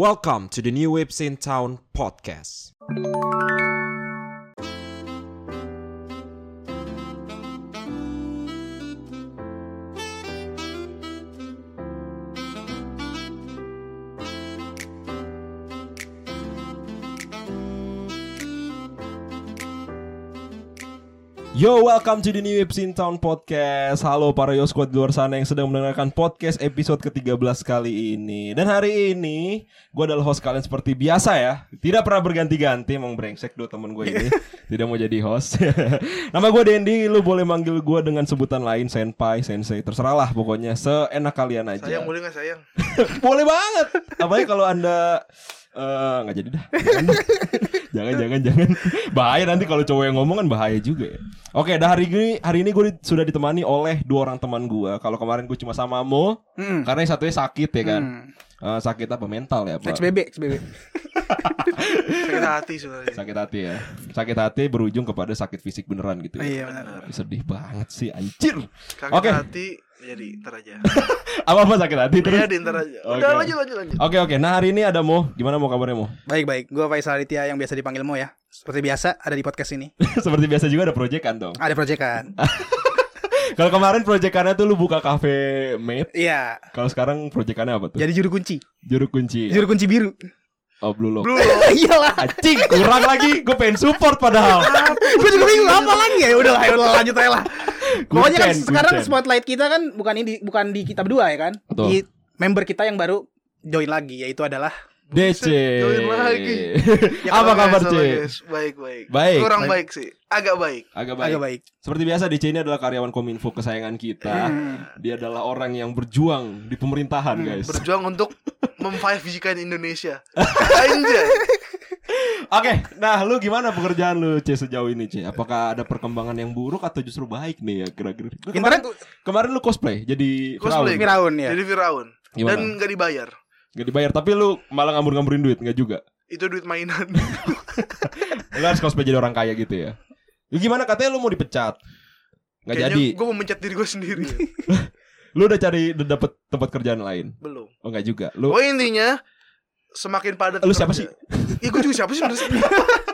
Welcome to the New Waves in Town podcast. Yo, welcome to the New Waves in Town podcast. Halo para Yo Squad di luar sana yang sedang mendengarkan podcast episode ke-13 kali ini. Dan hari ini, gue adalah host kalian seperti biasa ya. Tidak pernah berganti-ganti, emang brengsek dua temen gue ini. Tidak mau jadi host. Nama gue Dendi, lu boleh manggil gue dengan sebutan lain, senpai, sensei. Terserah lah pokoknya, seenak kalian aja. Sayang boleh gak sayang? boleh banget. Apalagi kalau anda eh, nggak jadi dah. jangan jangan jangan bahaya nanti kalau cowok yang ngomong kan bahaya juga ya. Oke, dah hari ini hari ini gue di- sudah ditemani oleh dua orang teman gue. Kalau kemarin gue cuma sama Mo, Hmm. karena yang satunya sakit ya kan. Hmm. Eh, sakit apa mental ya pak? XBB, XBB. Sakit hati sebenarnya. Sakit hati ya. Sakit hati berujung kepada sakit fisik beneran gitu. ya. Iya benar. Sedih banget sih anjir. Sakit Oke. hati jadi ntar aja. Apa apa sakit hati terus? Iya di ntar aja. Oke. Udah lanjut lanjut lanjut. Oke oke. Nah hari ini ada Mo. Gimana mau kabarnya Mo? Baik baik. Gue Faisal Aditya yang biasa dipanggil Mo ya. Seperti biasa ada di podcast ini. Seperti biasa juga ada proyekan dong. Ada proyekan. Kalau kemarin proyekannya tuh lu buka cafe mate. Iya. Kalau sekarang proyekannya apa tuh? Jadi juru kunci. Juru kunci. Juru kunci biru. Oh Blue Lock. Blue Iyalah. Anjing kurang lagi Gue pengen support padahal Gue juga bingung apa lagi ya. Udah lah, udah lanjut aja lah. Pokoknya kan sekarang spotlight kita kan bukan ini bukan di kita berdua ya kan. Betul. Di member kita yang baru join lagi yaitu adalah DC Join lagi. Ya, Apa kabar C? Baik baik. Baik, Kurang baik. baik sih. Agak baik. Agak baik agak baik. Seperti biasa DC ini adalah karyawan Kominfo kesayangan kita Hmm. Dia adalah orang yang berjuang di pemerintahan guys Berjuang untuk memfive-kan Indonesia. Anjay. Oke, nah lu gimana pekerjaan lu C sejauh ini C? Apakah ada perkembangan yang buruk atau justru baik nih ya kira-kira? Kemarin, Internet kemarin lu cosplay jadi Cosplay. Firaun. Firaun ya. Jadi Firaun. Gimana? Dan gak dibayar. Gak dibayar, tapi lu malah ngambur-ngamburin duit, nggak juga? Itu duit mainan. Lu harus cosplay jadi orang kaya gitu ya? Ya gimana katanya lu mau dipecat? Nggak jadi. Gue mau mencet diri gue sendiri. Lu udah cari udah dapet tempat kerjaan lain? Belum. Oh nggak juga. Lu Pokoknya intinya semakin padat. Lu siapa kerja. Iya gue juga siapa sih sebenarnya.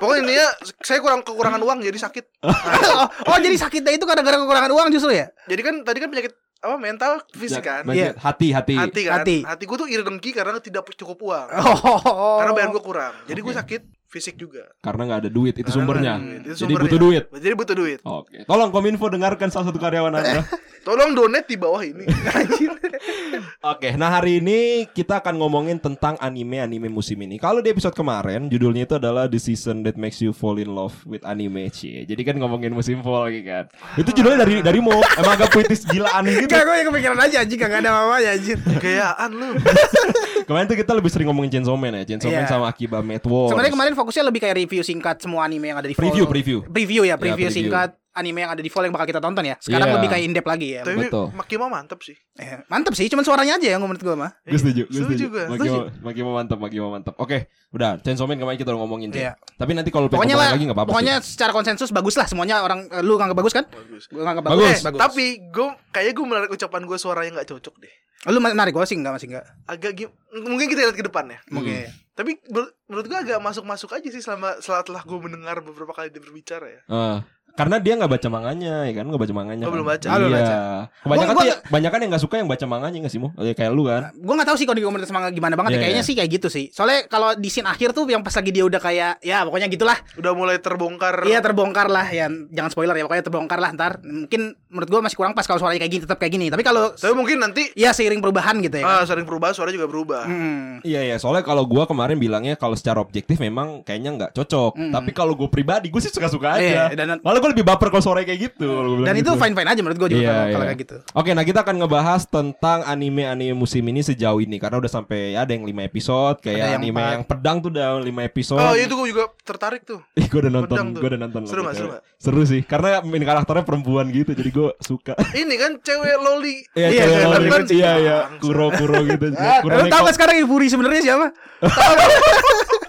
Pokoknya intinya saya kurang kekurangan uang jadi sakit. oh, oh, jadi sakitnya itu gara-gara kekurangan uang justru ya? Jadi kan tadi kan penyakit apa mental fisik kan. Iya. hati hati. Hati kan. Hati. Hati, gue tuh iri dengki karena tidak cukup uang. Oh. Karena bayar gue kurang. Jadi gue Oke. sakit fisik juga. Karena nggak ada duit itu Karena sumbernya. duit. Itu Jadi sumbernya. butuh duit. Jadi butuh duit. Oke. Tolong Kominfo dengarkan salah satu karyawan Anda. Tolong donate di bawah ini. Oke, nah hari ini kita akan ngomongin tentang anime-anime musim ini. Kalau di episode kemarin judulnya itu adalah The Season That Makes You Fall in Love with Anime. Cie. Jadi kan ngomongin musim fall gitu kan. Itu judulnya dari dari Mo. Emang agak puitis gilaan gitu. Enggak, gue yang kepikiran aja anjing Gak ada apa-apa anjir Gayaan lu. Kemarin tuh kita lebih sering ngomongin Chainsaw Man ya. Chainsaw Man Iya. sama Akiba Mad Wars. Sebenarnya kemarin fokusnya lebih kayak review singkat semua anime yang ada di Preview, Fall. preview. Preview ya, preview. preview singkat anime yang ada di Fall yang bakal kita tonton ya. Sekarang Iya. lebih kayak in-depth lagi ya. Tapi Betul. Makima mantep sih. Eh, mantep sih, cuman suaranya aja yang menurut gue mah. Gue setuju, gue Setuju setuju. gue. Makimo, Makimo mantap, Makimo mantap. Oke, udah. Chainsaw Man kemarin kita udah ngomongin. Cek. Iya. Tapi nanti kalau pengen Pokoknya ngomongin lah, lagi nggak apa-apa pokoknya sih. secara konsensus bagus lah semuanya orang eh, lu nganggap bagus kan? Bagus. Gue nganggap Bagus. bagus. Eh, Tapi gue kayaknya gue menarik ucapan gue suaranya nggak cocok deh. lu menarik gue sih enggak masih enggak. Agak gim- mungkin kita lihat ke depan ya. Mungkin. Tapi ber- menurut gue agak masuk-masuk aja sih selama setelah gue mendengar beberapa kali dia berbicara ya. Eh, karena dia nggak baca manganya ya kan nggak baca manganya Oh, kan? belum baca. Ah, belum iya baca. kebanyakan Gua- tuh gua- ya, banyak yang nggak suka yang baca manganya nggak sih mo Eh, kayak lu kan Gue nggak tahu sih kalau di komunitas manga gimana banget Iya, ya. Kayaknya iya. sih kayak gitu sih. Soalnya kalau di scene akhir tuh yang pas lagi dia udah kayak ya pokoknya gitulah. Udah mulai terbongkar. Iya terbongkar lah ya. Jangan spoiler ya pokoknya terbongkar lah ntar. Mungkin menurut gue masih kurang pas kalau suaranya kayak gini tetap kayak gini. Tapi kalau Tapi mungkin nanti ya seiring perubahan gitu ya. kan? ah, sering perubahan suara juga berubah. Hmm. iya iya soalnya kalau gua kemarin bilangnya kalau secara objektif memang kayaknya nggak cocok Mm. tapi kalau gue pribadi gue sih suka suka aja Iya, dan- malah gue lebih baper kalau suaranya kayak gitu Dan itu gitu. fine fine aja menurut gue juga Iya, kalau, iya. kayak gitu. Oke, nah kita akan ngebahas tentang anime-anime musim ini sejauh ini karena udah sampai ya, ada yang 5 episode, kayak Ada yang anime empat. yang pedang tuh udah 5 episode. Oh, itu gue juga tertarik tuh. Ih, gue udah nonton, gue udah nonton. Seru lagi, nggak, seru? Seru sih, karena main karakternya perempuan gitu, jadi gue suka. Ini kan cewek loli. Iya, Iya, kayak cewek loli gitu. iya, iya, bangsa. kuro-kuro gitu. Kuro neko. kan sekarang Iburi sebenarnya siapa?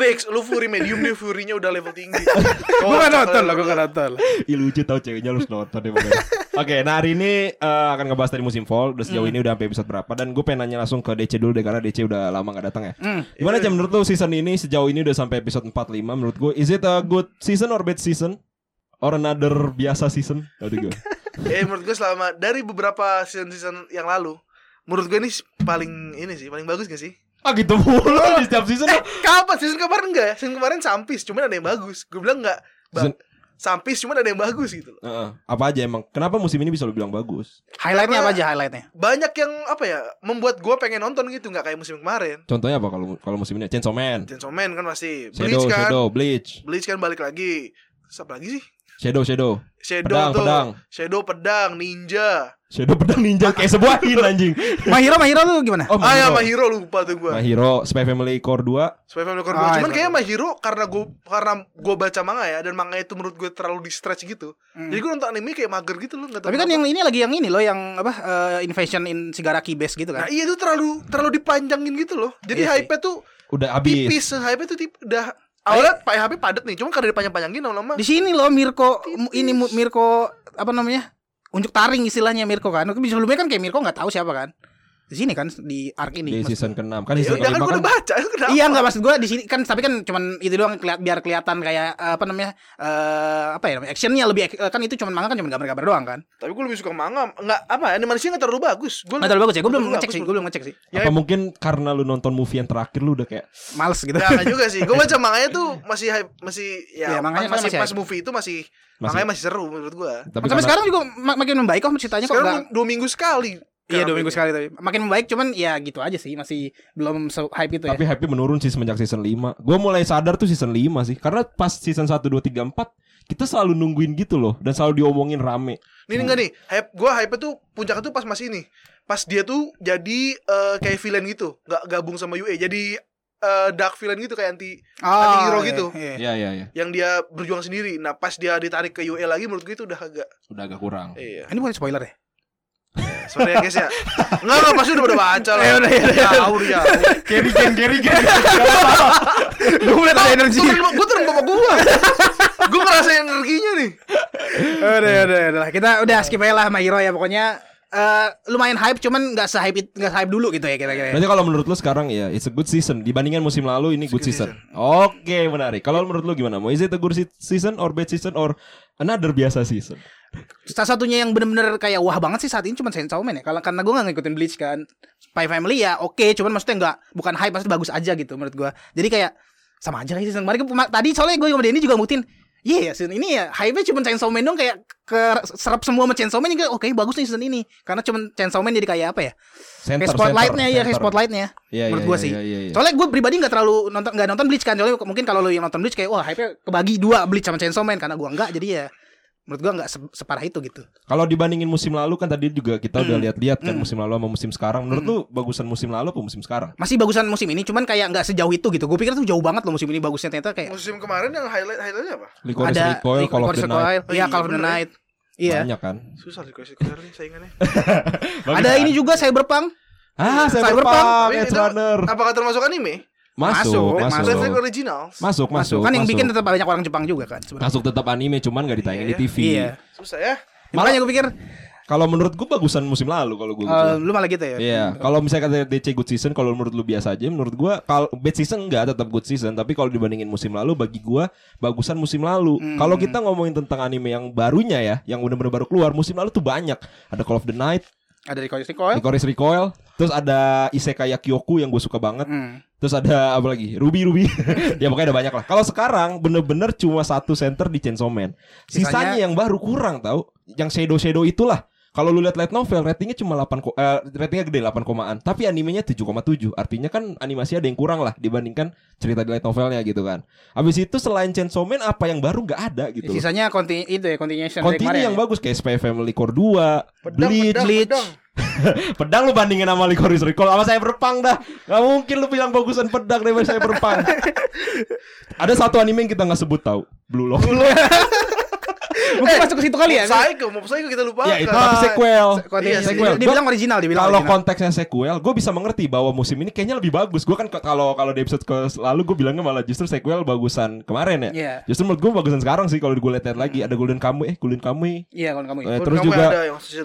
Fix, lu Fury medium dia Fury-nya udah level tinggi. Gue gak nonton lah, gue gak nonton. Ih lucu tau ceweknya lu harus nonton deh. Oke, nah hari ini eh, akan ngebahas dari musim fall. Udah sejauh ini udah sampai episode berapa dan gue pengen nanya langsung ke DC dulu deh karena DC udah lama gak datang ya. Hmm. Gimana aja menurut lu season ini sejauh ini udah sampai episode 45 menurut gue is it a good season or bad season? Or another biasa season? Aduh gue. Eh menurut gue selama dari beberapa season-season yang lalu, menurut gue ini paling ini sih, paling bagus gak sih? Ah gitu mulu di setiap season. Eh, kapan season kemarin enggak ya? Season kemarin sampis, cuman ada yang bagus. Gue bilang enggak. Season- sampis cuman ada yang bagus gitu loh. Heeh. apa aja emang? Kenapa musim ini bisa lu bilang bagus? Highlightnya Karena- apa aja highlightnya? Banyak yang apa ya, membuat gue pengen nonton gitu, nggak kayak musim kemarin. Contohnya apa kalau kalau musim ini? Chainsaw Man, Chainsaw Man kan masih Shadow, Bleach kan, Shadow, Bleach, Bleach kan balik lagi. Terus apa lagi sih? Shadow, Shadow, Shadow Pedang, tuh. pedang. Shadow pedang, ninja. Shadow pedang ninja kayak sebuah hin anjing. Mahiro, Mahiro lu gimana? Oh, Ah ya Hero lupa tuh gue. My Hero, Spy Family Core 2 Spy Family Core Ah, 2. Cuman itu. kayaknya My Hero karena gue karena gue baca manga ya dan manga itu menurut gue terlalu di stretch gitu. Hmm. Jadi gue nonton anime kayak mager gitu loh, Tapi kan kenapa. yang ini lagi yang ini loh yang apa eh, Invasion in Shigaraki Base gitu Nah kan. iya itu terlalu terlalu dipanjangin gitu loh. Jadi Iya sih. hype-nya tuh udah habis. tipis, hype-nya tuh tip, udah awalnya Pak HP padat nih, cuma karena dipanjang-panjangin lama-lama. Di sini loh Mirko mu- ini Mirko apa namanya? Unjuk taring istilahnya Mirko kan. Sebelumnya kan kayak Mirko nggak tahu siapa kan. Di sini kan di arc ini. Di season ke-6 kan Ya season kan ke-5 gue kan udah baca, kenapa? Iya nggak maksud gue di sini kan tapi kan cuman itu doang keliat, biar kelihatan kayak eh, apa namanya eh apa ya namanya actionnya lebih ek- kan itu cuman manga kan cuma gambar-gambar doang kan. Tapi gue lebih suka manga, nggak apa animasinya nggak terlalu bagus. Gue Nggak terlalu bagus ya. Gue belum ngecek sih. Gue belum ngecek sih. Ya, apa mungkin karena lu nonton movie yang terakhir lu udah kayak Males gitu. Nggak, nggak juga sih. Gue baca manganya tuh masih hype, masih ya, Iya, manganya masih masih pas movie itu masih, Masih- manganya masih seru menurut gue. tapi Sampai karena- sekarang juga mak- makin membaik kok ceritanya kok Sekarang nggak- dua minggu sekali. Iya dua minggu sekali tapi makin membaik cuman ya gitu aja sih masih belum se hype itu ya. Tapi happy menurun sih semenjak season 5 Gue mulai sadar tuh season 5 sih Karena pas season 1, 2, 3, 4 Kita selalu nungguin gitu loh Dan selalu diomongin rame Ini enggak nih, hype gue hype tuh puncaknya tuh pas masih ini. Pas dia tuh jadi eh, kayak villain gitu, nggak gabung sama UE. Jadi eh, dark villain gitu kayak anti Oh, hero iya, gitu. iya. Iya iya iya yang dia berjuang sendiri. Nah, pas dia ditarik ke UE lagi menurut gue itu udah agak Udah agak kurang iya. Ini bukan spoiler ya? Sorry ya guys ya. Enggak enggak pasti udah pada baca lah. Ya udah, ya udah. Udah jauh. Carry gang, carry gang Gue mulai ada energi. Gue turun bapak gue. Gue ngerasain energinya nih. udah, udah, udah. Kita udah skip aja lah sama Hero ya pokoknya. eh lumayan hype cuman nggak se-hype nggak se-hype dulu gitu ya kira-kira. Berarti kalau menurut lu sekarang ya It's a good season Dibandingkan musim lalu ini good Good season Oke menarik Kalau menurut lu gimana Mau is it a good se- season Or bad season Or another biasa season Salah satunya yang bener-bener kayak wah banget sih saat ini cuma Chainsaw Man ya. Kalau karena gue nggak ngikutin Bleach kan. Spy Family ya oke, cuman maksudnya nggak bukan hype, maksudnya bagus aja gitu menurut gue. Jadi kayak sama aja kayak season kemarin. Kema- Tadi soalnya gue sama Denny juga ngutin. Iya ya season ini ya hype-nya cuma Chainsaw Man dong kayak ke serap semua sama Chainsaw Man jadi oke bagus nih season ini. Karena cuma Chainsaw Man jadi kayak apa ya? Center Kayak spotlightnya ya, kayak spotlightnya. Iya, menurut iya, gue sih. iya, iya, iya. Soalnya gue pribadi nggak terlalu nonton nggak nonton Bleach kan. Soalnya mungkin kalau lu yang nonton Bleach kayak wah hype-nya kebagi dua Bleach sama Chainsaw Man karena gue enggak jadi ya menurut gue nggak se- separah itu gitu. Kalau dibandingin musim lalu kan tadi juga kita udah Hmm. lihat-lihat kan Hmm. musim lalu sama musim sekarang. Menurut lu bagusan musim lalu apa musim sekarang? Masih bagusan musim ini cuman kayak nggak sejauh itu gitu. Gue pikir tuh jauh banget loh musim ini bagusnya ternyata kayak Musim kemarin yang highlight highlightnya apa? Licorice ada Recoil, Call of Licorice the Night. Recoil. Oh Iya, iya, Call of the. Night. Iya. Banyak kan? Susah nih saingannya. Ada ini juga Cyberpunk. Ah, Cyberpunk. Cyberpunk, Edge itu Runner. Apakah termasuk anime? Masuk, Masuk, masuk. Netflix original. Masuk, masuk. kan yang masuk. bikin tetap banyak orang Jepang juga kan sebenarnya. Masuk tetap anime cuman gak ditayangin Iya, di TV. Iya. Susah ya. Makanya gue pikir Kalau menurut gue bagusan musim lalu kalau gue eh, lu malah gitu ya. Iya, kalau misalnya kata DC good season, kalau menurut lu biasa aja, menurut gua kalau bad season enggak tetap good season, tapi kalau dibandingin musim lalu bagi gua bagusan musim lalu. Hmm. Kalau kita ngomongin tentang anime yang barunya ya, yang benar-benar baru keluar, musim lalu tuh banyak. Ada Call of the Night, Ada Licorice Recoil. Licorice Recoil, terus ada Isekai Kyoku yang gue suka banget. Hmm. Terus ada apa lagi? Ruby Ruby. ya pokoknya ada banyak lah. Kalau sekarang bener-bener cuma satu center di Chainsaw Man. Sisanya Sisanya- yang baru kurang tahu. Yang shadow shadow itulah. Kalau lu lihat light novel ratingnya cuma 8 ko- eh, ratingnya gede 8 komaan, tapi animenya 7,7. Artinya kan animasi ada yang kurang lah dibandingkan cerita di light novelnya gitu kan. Habis itu selain Chainsaw Man apa yang baru nggak ada gitu loh. Sisanya konti itu ya continuation dari Continue yang ya. bagus kayak Spy Family Core 2, Pedang, Bleach, pedang, Bleach. pedang. pedang lu bandingin sama Licorice Recall sama saya berpang dah Gak mungkin lu bilang bagusan pedang daripada saya berpang Ada satu anime yang kita nggak sebut tahu. Blue Lock Mungkin masuk ke situ kali ya. Psycho, Mob Psycho kita lupa. Ya itu tapi sequel. Iya sequel. Dia bilang original, dia bilang Kalau konteksnya sequel, gue bisa mengerti bahwa musim ini kayaknya lebih bagus. Gue kan kalau kalau di episode lalu gue bilangnya malah justru sequel bagusan kemarin ya. Iya. Justru menurut gue bagusan sekarang sih kalau gue lihat lagi ada Golden Kamuy, eh Golden Kamuy. Iya, kalau kamu. Eh, Golden terus juga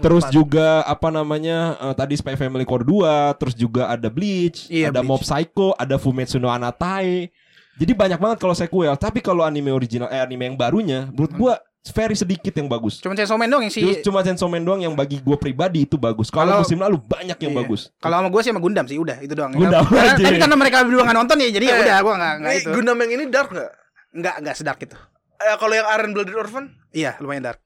terus juga apa namanya eh, tadi Spy Family Core 2, terus juga ada Bleach, Iya, ada Bleach. Mob Psycho, ada Fumetsu no Anatae. Jadi banyak banget kalau sequel. Tapi kalau anime original eh anime yang barunya, menurut Hmm. Very sedikit yang bagus. Cuma Chainsaw Man doang yang si Terus cuma Chainsaw Man doang yang bagi gue pribadi itu bagus. Kalau musim lalu banyak yang Iya. bagus. Kalau sama gue sih sama Gundam sih udah itu doang. Gundam Karena, aja. tapi karena mereka berdua nggak nonton ya jadi ya Eh, udah gue nggak nggak Ini itu. Gundam yang ini dark nggak? Nggak nggak sedark itu. Eh, kalau yang Iron Blooded Orphan, Iya lumayan dark.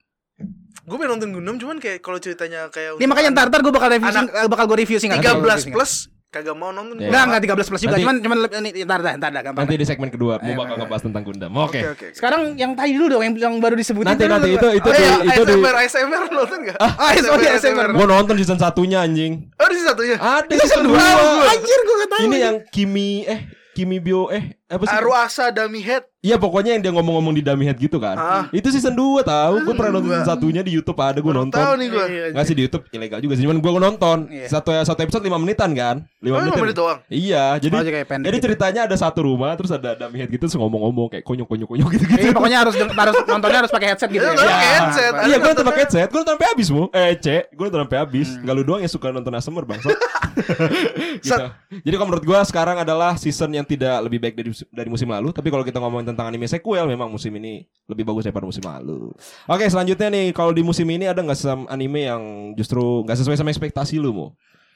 gue pengen nonton Gundam cuman kayak kalau ceritanya kayak Ini makanya ntar ntar gue bakal review Anak- sing- eh, bakal gue review sih nggak? 13 plus kagak mau nonton. Iya. Enggak enggak 13 plus juga Nanti- cuman cuman ini ntar dah ntar dah gampang. Nanti di segmen kedua mau Ayo, bakal ayo. ngebahas tentang Gundam. Oke. Oke oke. Sekarang yang tadi dulu dong yang yang baru disebutin Nanti dulu. nanti itu itu Oh di iya, itu di ASMR ASMR nonton enggak? Ah, oh iya, ASMR. Gua nonton season satunya anjing. Oh, di satunya. Ada season dua. Anjir gue gak tahu. Ini yang Kimi eh Kimi Bio eh apa sih? Aruasa Dummy Head. Iya pokoknya yang dia ngomong-ngomong di dummy head gitu kan. Ah. Itu season 2 tahu. Gue pernah nonton season satunya di YouTube ada gue nonton. Tahu nih gue. Iya, Enggak sih di YouTube ilegal juga sih. Cuman gue nonton. Iya. Satu satu episode 5 menitan kan? 5 Oh, lima menit doang. Iya, jadi Oh, jadi gitu. ceritanya ada satu rumah terus ada dummy head gitu terus ngomong-ngomong kayak konyol-konyol gitu-gitu. Iya, pokoknya harus harus nontonnya harus pakai headset gitu Iya, ya. headset. Iya, gue nonton nontonnya- pakai headset, gue nonton sampai habis mu. Eh, cek, gue nonton sampai habis. Hmm. Gak lu doang yang suka nonton ASMR bang. gitu. Jadi kalau menurut gue sekarang adalah season yang tidak lebih baik dari dari musim lalu. Tapi kalau kita ngomongin tentang anime sequel, memang musim ini lebih bagus daripada musim lalu. Oke, selanjutnya nih, kalau di musim ini ada nggak anime yang justru nggak sesuai sama ekspektasi lu mu?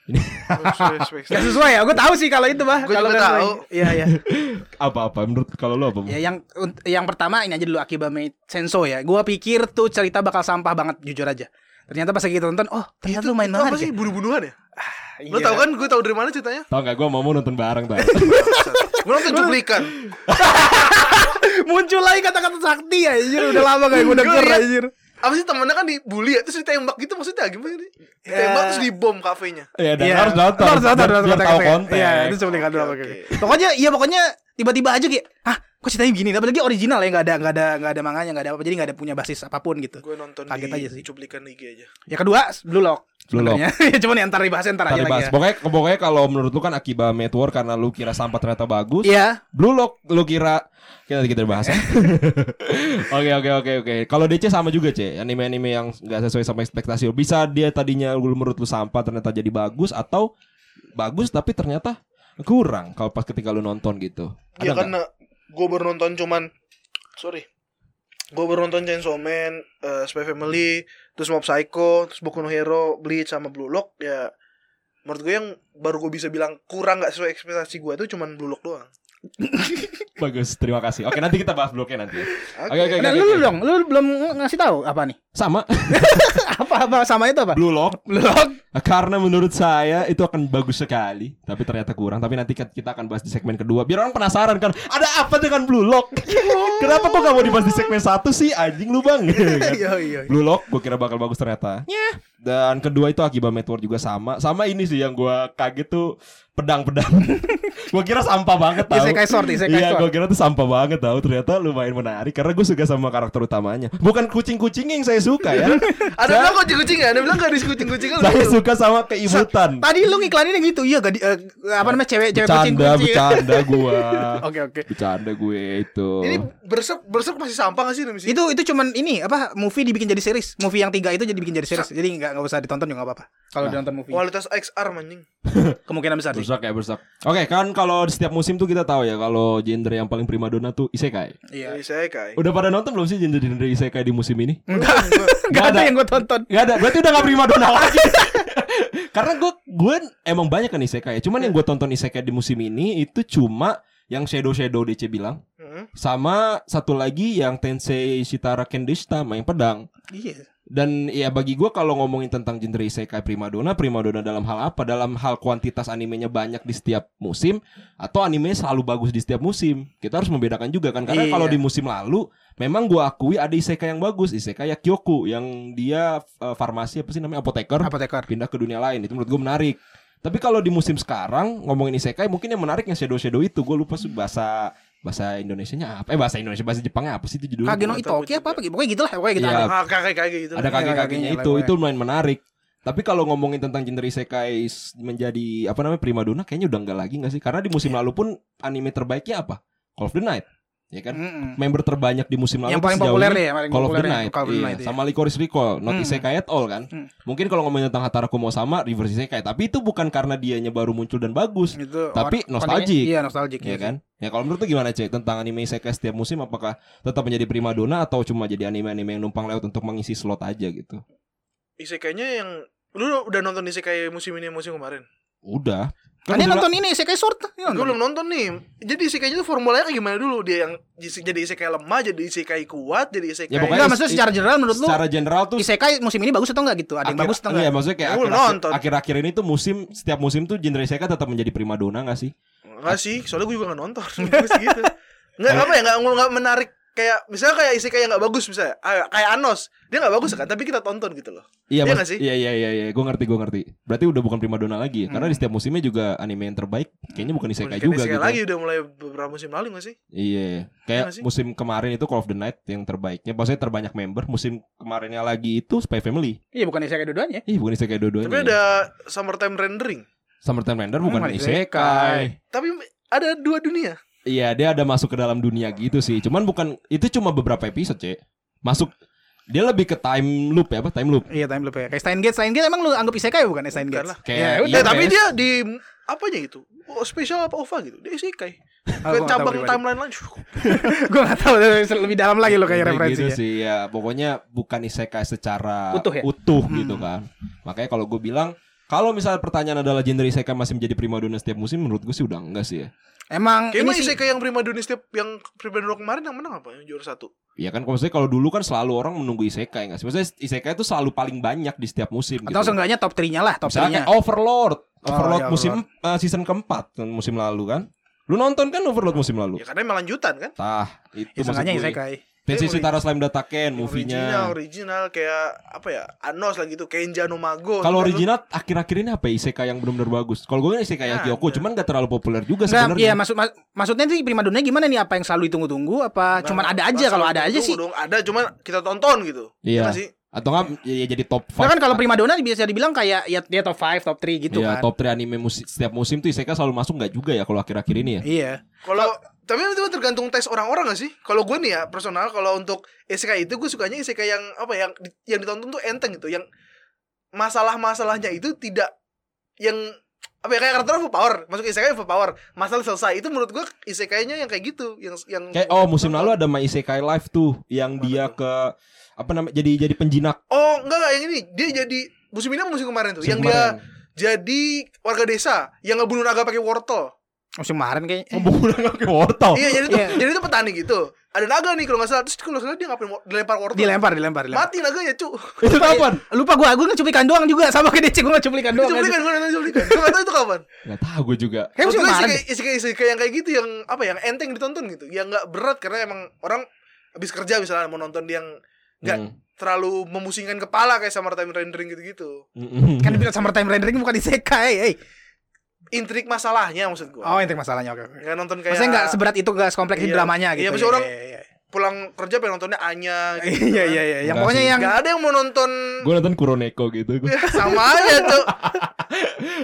Gak sesuai ya, gue tahu sih kalau itu bah. Gua Kalau juga nggak tahu. Iya iya. Apa-apa? Menurut kalau lu apa? Ya yang yang pertama ini aja dulu Akiba Maid Senso ya. Gua pikir tuh cerita bakal sampah banget jujur aja. Ternyata pas lagi tonton, oh ternyata lumayan itu apa menarik. sih ya. bunuh-bunuhan ya? Lo Iya. tau kan gue tau dari mana ceritanya? Tahu nggak? Gue mau mau nonton bareng tau. Gue nonton cuplikan. Muncul lagi kata-kata sakti ya, anjir udah lama kayak gue denger anjir. Apa sih temennya kan dibully ya Terus ditembak gitu maksudnya gimana nih? Ditembak Ya. terus dibom kafenya Iya, dan Iya. harus nonton. Lo harus nonton, biar- harus nonton tahu konten. Iya, itu cuplikan doang. Pokoknya iya pokoknya tiba-tiba aja kayak, hah kok ceritanya begini? Apalagi original ya nggak ada nggak ada nggak ada manganya nggak ada apa jadi nggak ada punya basis apa pun gitu. Gue nonton Kaget di aja sih. cuplikan IG aja Ya kedua Blue Lock. Sebenarnya. ya cuman ya ntar dibahas ntar aja lagi bahas. ya. Pokoknya, pokoknya kalau menurut lu kan Akiba Network karena lu kira sampah ternyata bagus. Iya. Blue Lock lu kira kita nanti kita bahas. ya. Oke oke oke oke. Kalau DC sama juga C. Anime-anime yang nggak sesuai sama ekspektasi. lu. Bisa dia tadinya lu menurut lu sampah ternyata jadi bagus atau bagus tapi ternyata kurang kalau pas ketika lu nonton gitu. Ada Ya nggak? karena gue baru nonton cuman Sorry Gue baru nonton Chainsaw Man eh, Spy Family Terus Mob Psycho Terus Boku no Hero Bleach sama Blue Lock Ya Menurut gue yang baru gue bisa bilang kurang gak sesuai ekspektasi gue tuh cuman Blue Lock doang Bagus, terima kasih. Oke, nanti kita bahas bloknya nanti. Oke oke Nah, oke. lu, oke. lu dong, lu belum ngasih tahu apa nih? Sama apa apa sama itu apa? Blue Lock Blue Lock. Karena menurut saya itu akan bagus sekali, tapi ternyata kurang. Tapi nanti kita akan bahas di segmen kedua. Biar orang penasaran kan, ada apa dengan Blue Lock? Kenapa kok gak mau dibahas di segmen satu sih, anjing lu bang? Iya iya. Blue Lock, gue kira bakal bagus ternyata. Dan kedua itu Akiba Network juga sama. Sama ini sih yang gue kaget tuh pedang-pedang. gue kira sampah banget tau. Isekai Sword, Isekai Iya, gue kira tuh sampah banget tau. Ternyata lumayan menarik karena gue suka sama karakter utamanya. Bukan kucing-kucing yang saya suka ya. Ada Saya- bilang kucing-kucing ya Ada bilang gak ada kucing-kucing saya suka sama keibutan. Tadi lu ngiklaninnya gitu, iya gak di, eh, apa namanya cewek cewek kucing Bercanda, kucing. bercanda gua. Oke oke. Bercanda gue itu. Ini berserk Berserk masih sampah gak sih Misi? Itu itu cuman ini apa movie dibikin jadi series. Movie yang tiga itu jadi bikin jadi series. Jadi nggak nggak usah ditonton juga nggak apa-apa. Kalau Nah. ditonton movie. Kualitas XR manjing Kemungkinan besar sih. Bersak ya bersak. Oke kan kalau di setiap musim tuh kita tahu ya kalau genre yang paling primadona tuh isekai. Iya. Kayak Udah pada nonton belum sih genre-genre isekai di musim ini? Enggak. Enggak ada ada. yang gue tonton. Gak ada, berarti udah gak primadona lagi. Karena gue gue emang banyak kan isekai. Cuman yang gue tonton isekai di musim ini itu cuma yang Shadow Shadow DC bilang Hmm. sama satu lagi yang Tensei Shitara Kendishita main pedang. Iya. Dan ya bagi gua kalau ngomongin tentang genre isekai primadona, primadona dalam hal apa? Dalam hal kuantitas animenya banyak di setiap musim atau animenya selalu bagus di setiap musim. Kita harus membedakan juga kan karena Iya. kalau di musim lalu memang gua akui ada isekai yang bagus, isekai ya Kyoku yang dia eh, farmasi apa sih namanya apoteker Apoteker. pindah ke dunia lain. Itu menurut gua menarik. Tapi kalau di musim sekarang ngomongin isekai mungkin yang menarik yang shadow shadow itu gue lupa bahasa bahasa Indonesianya apa? Eh bahasa Indonesia bahasa Jepangnya apa sih itu judulnya? Kage no Itoki apa apa gitu. Pokoknya gitu lah, pokoknya gitu. Iya. ada. Ah, kakek kakek gitu. ada kaki-kakinya Kaki-kakinya itu lah, itu lumayan menarik. Tapi kalau ngomongin tentang genre isekai menjadi apa namanya primadona kayaknya udah enggak lagi enggak sih? Karena di musim Iya. lalu pun anime terbaiknya apa? Call of the Night. Ya kan? Mm-mm. Member terbanyak di musim lalu Yang paling sejauh populer ini paling Call of the populer ya, Night, Call iya. Night, iya. sama Licorice Recall, not Hmm. isekai at all kan. Hmm. Mungkin kalau ngomongin tentang Hataraku mau sama reverse isekai, tapi itu bukan karena dianya baru muncul dan bagus, Itu Tapi nostalgic. Iya, nostalgic. ya kan? Ya kalau menurut lu gimana cek tentang anime isekai setiap musim apakah tetap menjadi primadona atau cuma jadi anime-anime yang numpang lewat untuk mengisi slot aja gitu? Isekainya yang lu udah nonton isekai musim ini musim kemarin? Udah. Kan dia musim nonton ini Isekai Sword. Dia Gue nonton. belum nonton nih. Jadi isekainya tuh formulanya kayak gimana dulu? Dia yang jadi isekai lemah, jadi isekai kuat, jadi isekai Ya, pokoknya Enggak, is- maksudnya secara general menurut lu secara general tuh Isekai musim ini bagus atau enggak gitu? Ada yang bagus atau Iya, enggak? maksudnya kayak Aku belum akhir-akhir nonton. akhir-akhir ini tuh musim setiap musim tuh genre isekai tetap menjadi primadona gak sih? Enggak sih, soalnya gue juga gak nonton Gue sih gitu Enggak apa ya, enggak, enggak menarik Kayak misalnya kayak isekai yang gak bagus misalnya Ah, Kayak Anos Dia gak bagus kan, tapi kita tonton gitu loh Iya, Iya mas- nggak sih? iya, iya, iya, iya. Gue ngerti, gue ngerti. Berarti udah bukan primadona lagi ya? Karena Hmm. di setiap musimnya juga anime yang terbaik kayaknya bukan isekai Bukan juga isekai gitu. lagi udah mulai beberapa musim lalu gak sih? Iya, Iya kayak nggak sih? musim kemarin itu Call of the Night yang terbaiknya. Maksudnya terbanyak member. Musim kemarinnya lagi itu Spy Family. Iya, bukan Isekai dua-duanya. Ih, bukan isekai dua-duanya. Tapi ada Summertime Rendering Summertime Render Hmm, bukan bukan isekai. Tapi ada dua dunia Iya, dia ada masuk ke dalam dunia gitu sih. Cuman bukan itu cuma beberapa episode, Cek. Masuk dia lebih ke time loop ya, apa? Time loop. Iya, time loop ya. Kayak Steins Gate, Steins Gate emang lu anggap Isekai bukan Bukan Gate? lah. Kayak Ya, iya, udah, tapi dia di apanya gitu? Oh, spesial apa OVA gitu? Dia isekai. Oh, Kayak gua cabang timeline lain. Gue gak tahu lebih dalam lagi lo kayak referensinya. gitu sih ya. Pokoknya bukan isekai secara Utuh ya? gitu Hmm. kan. Makanya kalau gue bilang kalau misalnya pertanyaan adalah genre isekai masih menjadi primadona setiap musim menurut gue sih udah enggak sih ya. Emang Kayaknya ini sih isekai yang prima dona setiap yang prima dona kemarin yang menang apa? Yang juara satu. Iya kan kalau maksudnya kalau dulu kan selalu orang menunggu isekai nggak sih? Maksudnya isekai itu selalu paling banyak di setiap musim atau gitu. seenggaknya top 3-nya lah, top Misalnya 3-nya. kayak Overlord. Oh, Overlord iya, musim eh, season keempat kan, musim lalu kan. Lu nonton kan Overlord musim lalu? Ya karena emang lanjutan kan? Tah, itu Ya, maksud seenggaknya gue. Isekai. Tensei Iya, Shitara Slime Dataken Original, movie-nya. original kayak apa ya? Anos lah gitu, Kenja no Mago. Kalau Gitu. original akhir-akhir ini apa ya, isekai yang benar-benar bagus? Kalau gue kan isekai yang Ada. Kyoko, cuman gak terlalu populer juga Enggak, sebenarnya. iya maksud mak- maksudnya sih prima donanya gimana nih? Apa yang selalu ditunggu-tunggu apa Nah, cuman ada aja kalau ada aja sih? Dong, ada cuman kita tonton gitu. Iya. nggak sih? Atau enggak ya, ya jadi top 5. Nah kan kalau prima dona bisa dibilang kayak ya dia top 5, top 3 gitu Iya, kan. top 3 anime musi- setiap musim tuh isekai selalu masuk nggak juga ya kalau akhir-akhir ini ya? Iya. Kalau tapi itu tergantung tes orang-orang gak sih? Kalau gue nih ya personal kalau untuk isekai itu gue sukanya isekai yang apa yang yang ditonton tuh enteng gitu, yang masalah-masalahnya itu tidak yang apa ya kayak karakter overpower, masuk isekai overpower, masalah selesai. Itu menurut gue isekainya yang kayak gitu, yang yang Kayak oh musim lalu ada My Isekai Life tuh yang Mana dia tuh? ke apa namanya jadi jadi penjinak Oh, enggak enggak yang ini. Dia jadi musim ini apa musim kemarin tuh? musim yang kemarin. dia jadi warga desa yang ngebunuh naga pakai wortel. Musim kemarin kayaknya. Oh, bukan pakai wortel. Iya, jadi tuh Iya. jadi tuh petani gitu. Ada naga nih kalau nggak salah. Terus kalau salah dia ngapain dilempar wortel. Dilempar, dilempar, dilempar. Mati naganya, cu. Itu kapan? Lupa gua, gua ngecuplikan doang juga sama kayak DC gua ngecuplikan doang. Cuplikan, gue nonton cuplikan. Gue nggak tahu itu kapan. Gak tahu gue juga. Kayak musim gue kemarin. isekai, isekai yang kayak gitu yang apa yang enteng ditonton gitu. Yang nggak berat karena emang orang habis kerja misalnya mau nonton yang nggak Hmm. terlalu memusingkan kepala kayak summertime rendering gitu-gitu. Mm-mm. Kan dibilang summertime rendering bukan isekai, hey. Intrik masalahnya maksud gue. Oh, intinya masalahnya oke. oke. Nggak nonton kayak Maksudnya enggak seberat itu enggak sekompleks Iya. dramanya gitu. Iya, maksudnya orang- Iya, iya, pulang kerja pengen nontonnya Anya gitu. iya. Iya, iya, iya. Yang Enggak pokoknya sih. yang Gak ada yang mau nonton Gue nonton Kuroneko gitu. Gua. sama aja tuh.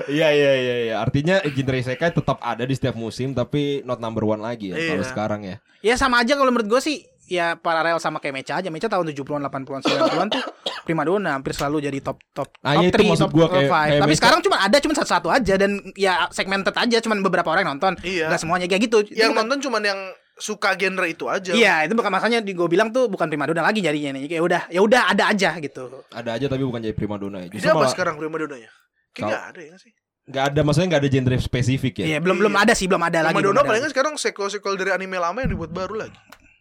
Iya iya iya iya. Artinya genre isekai tetap ada di setiap musim tapi not number one lagi ya Iya. kalau sekarang ya. Ya sama aja kalau menurut gue sih ya paralel sama kayak Mecha aja. Mecha tahun 70-an, 80-an, 90-an tuh primadona hampir selalu jadi top top Nah, top iya, itu 3, maksud top gua kayak- 5. kayak Tapi Mecha. sekarang cuma ada cuma satu-satu aja dan ya segmented aja cuma beberapa orang yang nonton. Iya. Enggak semuanya kayak gitu. Itu Yang nonton cuman yang suka genre itu aja. Iya, itu bukan makanya di gue bilang tuh bukan primadona lagi jadinya nih. Ya udah, ya udah ada aja gitu. Ada aja tapi bukan jadi primadona ya. Jadi Justru apa malah sekarang prima donanya? Kayak nggak ada ya sih? nggak ada maksudnya nggak ada genre spesifik ya. Iya, belum belum Iya. ada sih, belum ada lagi. Prima belum ada paling lagi. kan sekarang sequel-sequel dari anime lama yang dibuat baru lagi.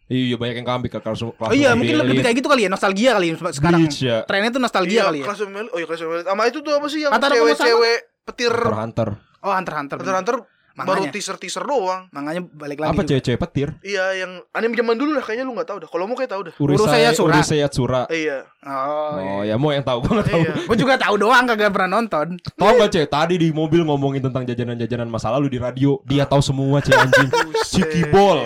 Iya banyak yang kambing ke kelas Oh iya, mungkin lebih kayak gitu kali ya, nostalgia kali ya sekarang. Bleach ya. Trennya tuh nostalgia kali ya. Kelas Oh iya Kelas Family. Sama itu tuh apa sih yang cewek-cewek petir Hunter Hunter. Oh, Hunter Hunter. Hunter Hunter baru teaser-teaser doang. Makanya balik lagi. Apa cewek-cewek petir? Iya, yang anime zaman dulu lah kayaknya lu nggak tahu dah. Kalau mau kayak tahu dah. Urusaya Tsura. Urusaya Tsura. Eh, iya. Oh, Oh ya mau yang tahu gue nggak tahu. Iya. Gue juga tahu doang kagak pernah nonton. Tahu gak cek tadi di mobil ngomongin tentang jajanan-jajanan masa lalu di radio dia tahu semua cek anjing. Ciki Buset. bol.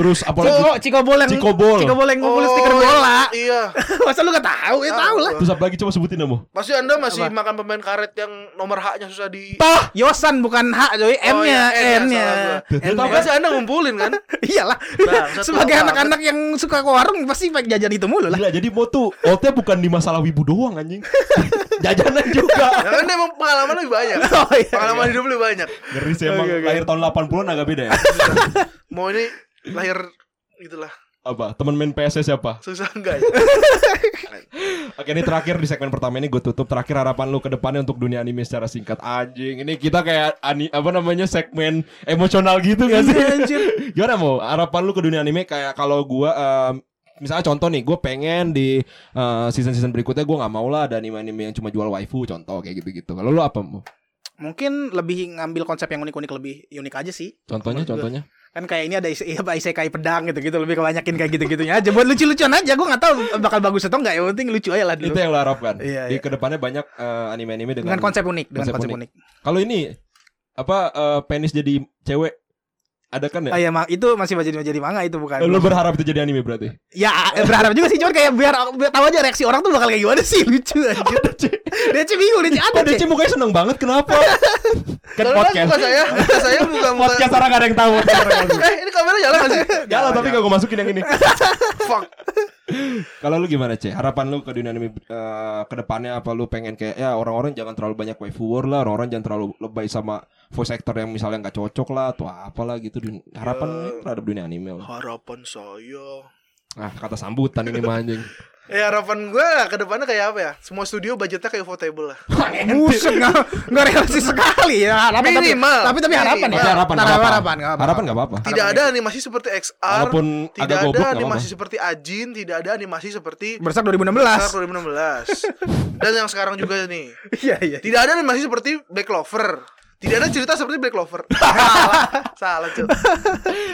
Terus apalagi Ciko, Ciko Bol yang Cikobol. Ciko Bol yang ngumpul Oh, stiker bola. Iya. Masa lu gak tahu? Ya tahu lah. Terus apa lagi coba sebutin Amo? Pasti Anda masih Apa? makan pemain karet yang nomor H-nya susah di Tah, Yosan bukan H. Oh, M-nya, iya, N-nya. Tahu pasti Anda ngumpulin kan? Iyalah. Bangsat, Sebagai anak-anak yang suka ke warung pasti pakai jajan itu mulu lah. Gila, jadi mau tuh outnya bukan di masalah wibu doang anjing. Jajanan juga. Ya kan emang pengalaman lebih banyak. Oh, iya. Pengalaman hidup lebih banyak. Ngeri sih emang lahir tahun 80-an agak beda ya. Mau ini lahir gitulah. Apa? Temen main PS siapa? Susah enggak ya? Oke ini terakhir di segmen pertama ini gue tutup terakhir harapan lu ke depannya untuk dunia anime secara singkat anjing ini kita kayak ani, apa namanya segmen emosional gitu gak sih Iya, anjir. gimana mau harapan lu ke dunia anime kayak kalau gua em, misalnya contoh nih gue pengen di season season berikutnya gue nggak mau lah ada anime anime yang cuma jual waifu contoh kayak gitu gitu kalau lu apa mau Mungkin lebih ngambil konsep yang unik-unik lebih unik aja sih. contohnya gua. Kan kayak ini ada ise, apa isekai pedang gitu-gitu lebih kebanyakin kayak gitu-gitunya aja buat lucu-lucuan aja. Gue nggak tahu bakal bagus atau enggak. Yang penting lucu aja lah dulu. itu yang lu harapkan Iya, di iya. ke depannya banyak eh, anime anime dengan, dengan konsep unik, dengan konsep konsep, unik. unik. kalau ini apa eh, penis jadi cewek ada kan ya Ah ya, itu masih jadi jadi manga itu bukan. lu berharap itu jadi anime berarti Ya eh, berharap juga sih cuman kayak biar, biar tahu aja reaksi orang tuh bakal kayak gimana sih lucu. Dia sih bingung dia ada. Dece mukanya seneng banget kenapa? Kan podcast. muka saya, muka saya buka muka. Podcast orang gak ada yang tahu. Eh, ini kamera jalan gak sih? Jalan tapi gak gue masukin yang ini. Fuck. Kalau lu gimana, Ce? Harapan lu ke dunia anime eh, ke depannya apa lu pengen kayak ya orang-orang jangan terlalu banyak waifu war lah, orang-orang jangan terlalu lebay sama voice actor yang misalnya nggak cocok lah atau apalah gitu. Harapan Ya. terhadap dunia anime. lah. Harapan saya. Ah, kata sambutan ini mah anjing. Ya harapan gue ke depannya kayak apa ya? Semua studio budgetnya kayak Ufotable lah. Buset nggak nggak realistis sekali ya harapan tapi Minimal. tapi tapi harapan ya Tapi harapan nggak harapan apa-apa. harapan nggak apa-apa. Harapan nggak apa-apa. Tidak ada animasi seperti XR, Walaupun tidak goblok, ada nggak animasi seperti Ajin, tidak ada animasi seperti Bersak Star 2016 2016. Dan yang sekarang juga nih, iya iya tidak ada animasi seperti Black Clover. Tidak ada cerita seperti Black Clover. salah, salah cuy.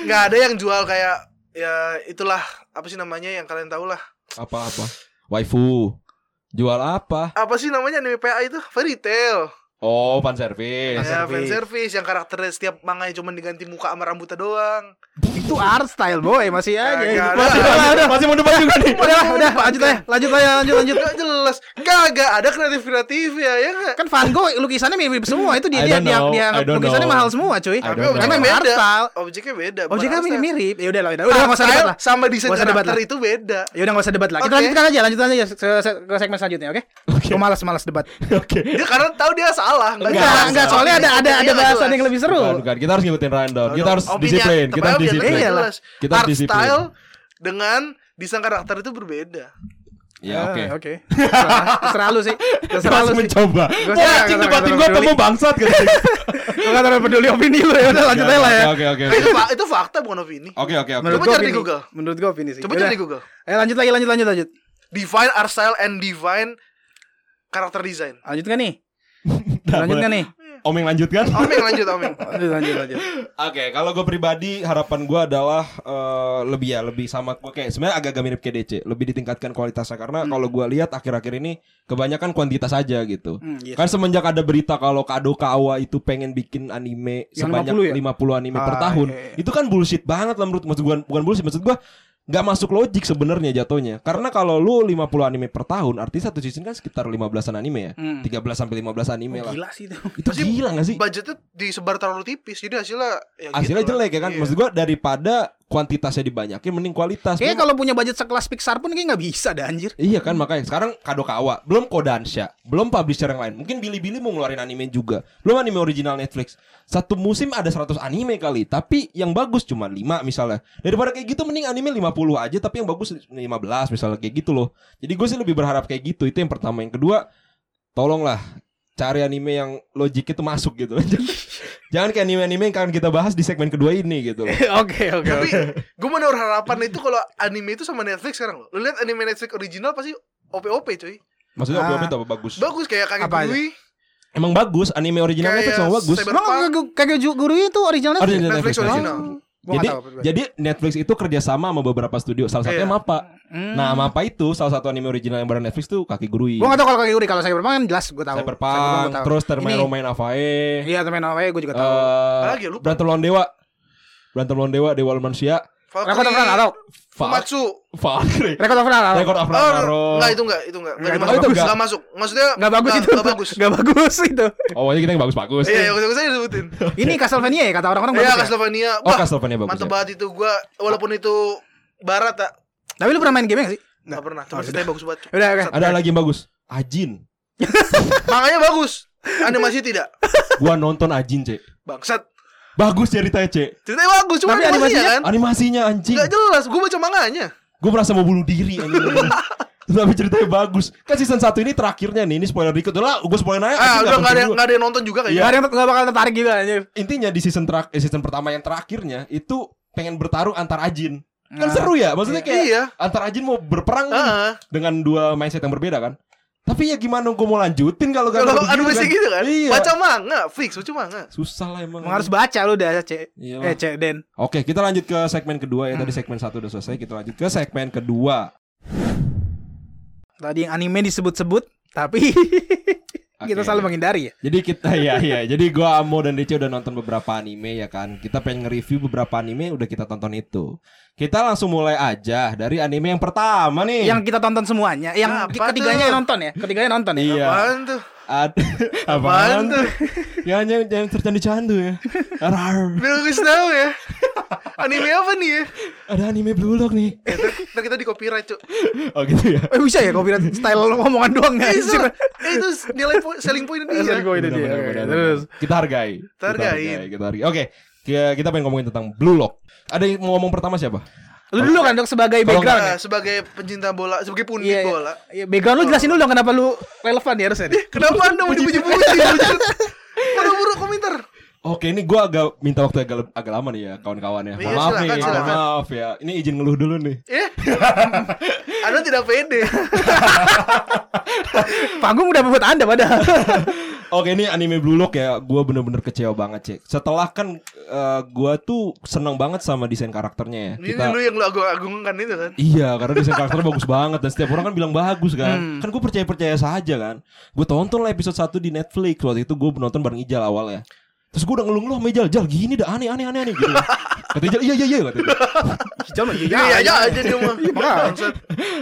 Nggak ada yang jual kayak ya itulah apa sih namanya yang kalian tahu lah. Apa-apa. Waifu. Jual apa? Apa sih namanya anime PA itu? Fairy Tail. Oh, fan service. Ya, fan service. yang karakternya setiap manganya cuma diganti muka sama rambutnya doang. itu art style boy masih aja ada. masih udah Masih mau depan juga nih. udah udah lanjut aja lanjut aja lanjut lanjut Gak jelas. Kagak ada kreatif kreatif ya, ya kan Van Gogh lukisannya mirip semua itu dia dia dia, dia lukisannya know. mahal semua cuy Tapi objeknya emang art beda. style Objeknya beda. objeknya mirip mirip ya udah lah udah udah nggak usah debat lah sama desain debat karakter itu beda. ya udah nggak usah debat lah kita Oke. lanjutkan aja lanjutkan aja ke, ke segmen selanjutnya oke Gua malas malas debat Oke. Dia karena tahu dia salah, nggak enggak jelas. enggak soalnya ada ada ada nggak bahasan yang lebih seru Bukan, bukan. Kita harus ngikutin rundown. Kita harus disiplin. Kita harus disiplin. jelas. Kita harus disiplin. style dengan desain karakter itu berbeda. Ya, oke. Ah, oke terserah terserah lu sih terserah lu mencoba. Gua anjing debatin gua kamu bangsat gitu. Gua nggak terlalu peduli opini lu ya udah lanjut aja lah ya Oke, oke, oke. itu, itu fakta bukan opini. Oke, oke, oke. menurut Coba gua cari di Google. menurut gua opini sih Coba cari di Google. eh lanjut lagi lanjut lanjut lanjut Define art style and define karakter design. lanjut kan nih Nah, lanjut boleh. kan nih Omeng lanjutkan. Omeng lanjut Omeng. lanjut lanjut lanjut Oke, kalau gue pribadi harapan gue adalah eh, lebih ya lebih sama gue kayak sebenarnya agak-agak mirip kayak DC, lebih ditingkatkan kualitasnya karena kalau gue lihat akhir-akhir ini kebanyakan kuantitas aja gitu. Hmm, iya. Kan semenjak ada berita kalau Kado Kawa itu pengen bikin anime Yang sebanyak 50 ya? 50 anime per Ah, tahun. iya, iya. Itu kan bullshit banget lah menurut maksud gue bukan bullshit maksud gue nggak masuk logik sebenarnya jatuhnya. Karena kalau lu 50 anime per tahun, artinya satu season kan sekitar 15-an anime ya. Hmm. 13 sampai 15 anime lah. gila sih itu Itu Pasti gila gak sih? Budgetnya disebar terlalu tipis, jadi hasilnya ya Hasilnya gitu lah. jelek ya kan. Iya. Maksud gua daripada kuantitasnya dibanyakin mending kualitas. Kayaknya kalau punya budget sekelas Pixar pun kayak nggak bisa dah anjir. Iya kan makanya sekarang Kadokawa, belum Kodansha, belum publisher yang lain. Mungkin Bilibili mau ngeluarin anime juga. Belum anime original Netflix. Satu musim ada 100 anime kali, tapi yang bagus cuma 5 misalnya. Daripada kayak gitu mending anime 50 aja tapi yang bagus 15 misalnya kayak gitu loh. Jadi gue sih lebih berharap kayak gitu. Itu yang pertama. Yang kedua, tolonglah cari anime yang logik itu masuk gitu. Jangan kayak anime-anime yang akan kita bahas di segmen kedua ini gitu loh. Oke oke Tapi gue mau naruh harapan itu kalau anime itu sama Netflix sekarang loh. Lu lihat anime Netflix original pasti OP-OP cuy. Maksudnya Ah. apa itu apa bagus? Bagus kayak kakek? Gurui. Emang bagus anime original Kayak Netflix emang bagus. Emang kagak kagak ju- guru itu originalnya Original Netflix Netflix, original. Gua Jadi apa- jadi Netflix itu kerjasama sama beberapa studio. Salah satunya Iya. Mapa. Hmm. Nah Mapa itu salah satu anime original yang bareng Netflix tuh Kaki Gurui. Gua nggak tahu kalau kagak guru kalau saya bermain jelas gua tahu. Cyberpunk, Cyberpunk gua tahu. terus Termero Ini- main Avae. Iya temen awalnya gua juga tahu. Eh, Apalagi ya, lupa. Berantem lawan Dewa. Berantem lawan Dewa, Dewa lawan manusia. Record of Ragnarok. Fumatsu. Valkyrie. Record of Ragnarok. Record of Oh, Ragnarok. enggak itu enggak, itu enggak. Enggak Enggak, dimasuk. itu enggak. Enggak masuk. Maksudnya Nggak bagus itu. Enggak bagus. Nggak bagus itu. Oh, ini kita yang bagus-bagus. Iya, yang bagus saya disebutin. Ini Castlevania ya kata orang-orang Iya, bagus ya? Castlevania. Oh, Castlevania bagus. mantep ya. banget itu gua walaupun itu barat tak Tapi lu pernah main game gak sih? Enggak pernah. Cuma Oh, ceritanya bagus banget. Udah, oke. Ada lagi yang bagus. Ajin. Makanya bagus. Animasi tidak. Gua nonton Ajin, Cek. Bangsat. Bagus ceritanya, Cek. Ceritanya bagus, cuma Tapi animasinya animasinya- kan Animasinya anjing. Enggak jelas. Gua baca manganya. Gue merasa mau bunuh diri anjing. Tapi ceritanya bagus. Kan season 1 ini terakhirnya nih. Ini spoiler dikit. Udah gue spoilerin aja. Ah, udah enggak ada enggak ada yang nonton juga Gak kayaknya. ada yang gak bakal tertarik juga anjir. Intinya di season terak eh, season pertama yang terakhirnya itu pengen bertarung antar Ajin. Kan Nah. seru ya? Maksudnya kayak Iya. antar Ajin mau berperang Heeh. dengan dua mindset yang berbeda kan. Tapi ya gimana gue mau lanjutin kalau gak Kalau ada animasi gitu kan. Iya. Baca manga, fix baca manga. Susah lah emang. Emang harus baca lu dah, Cek. Iya Eh. Cek Den. Oke, kita lanjut ke segmen kedua ya. Tadi Hmm. segmen satu udah selesai. Kita lanjut ke segmen kedua. Tadi yang anime disebut-sebut, tapi kita Oke. selalu menghindari ya. Jadi kita ya ya. Jadi gua Amo dan DC udah nonton beberapa anime ya kan. Kita pengen nge-review beberapa anime udah kita tonton itu. Kita langsung mulai aja dari anime yang pertama nih. Yang kita tonton semuanya, yang Apa ketiganya tuh? yang nonton ya, ketiganya nonton ya. Iya. Apaan tuh? Ad Apaan apaan tuh? Yang yang yang tercandu candu ya. Rar. Bagus tahu ya. Anime apa nih ya? Ada anime Blue Lock nih. Eh, ntar, kita di copyright, Cuk. Oh gitu ya. Eh bisa ya copyright style ngomongan doang ya. Eh, itu, eh, itu nilai po- selling point dia. Selling point. Dia, Terus. kita hargai. Kita hargain. Kita hargai. Oke. Kita, kita pengen ngomongin tentang Blue Lock. Ada yang mau ngomong pertama siapa? Lu dulu kan dok sebagai Kalau background ya. Nah, sebagai pencinta bola, sebagai pundit Iya, iya. bola. Iya, background lu jelasin dulu dong kenapa lu relevan ya harusnya. nih. Kenapa Anda mau dipuji-puji? Buru-buru komentar. Oke, ini gua agak minta waktu agak, agak lama nih ya, kawan-kawan ya. Iya, maaf silakan, nih, silakan. maaf ya. Ini izin ngeluh dulu nih. Eh? Anda tidak pede. Panggung udah buat Anda padahal. Oke, ini anime Blue Lock ya. Gua bener-bener kecewa banget, Cek. Setelah kan eh, gua tuh seneng banget sama desain karakternya ya. Ini Kita lu yang lu agung-agungkan itu kan. Iya, karena desain karakternya bagus banget dan setiap orang kan bilang bagus kan. Hmm. Kan gue percaya-percaya saja kan. Gue tonton lah episode 1 di Netflix waktu itu gue nonton bareng Ijal awalnya. Terus gue udah ngeluh-ngeluh sama Ijal, Jal gini dah aneh aneh aneh aneh gitu. Kata Ijal, iya iya iya kata dia. Jangan Iya aja aja dia mah. Bangsat.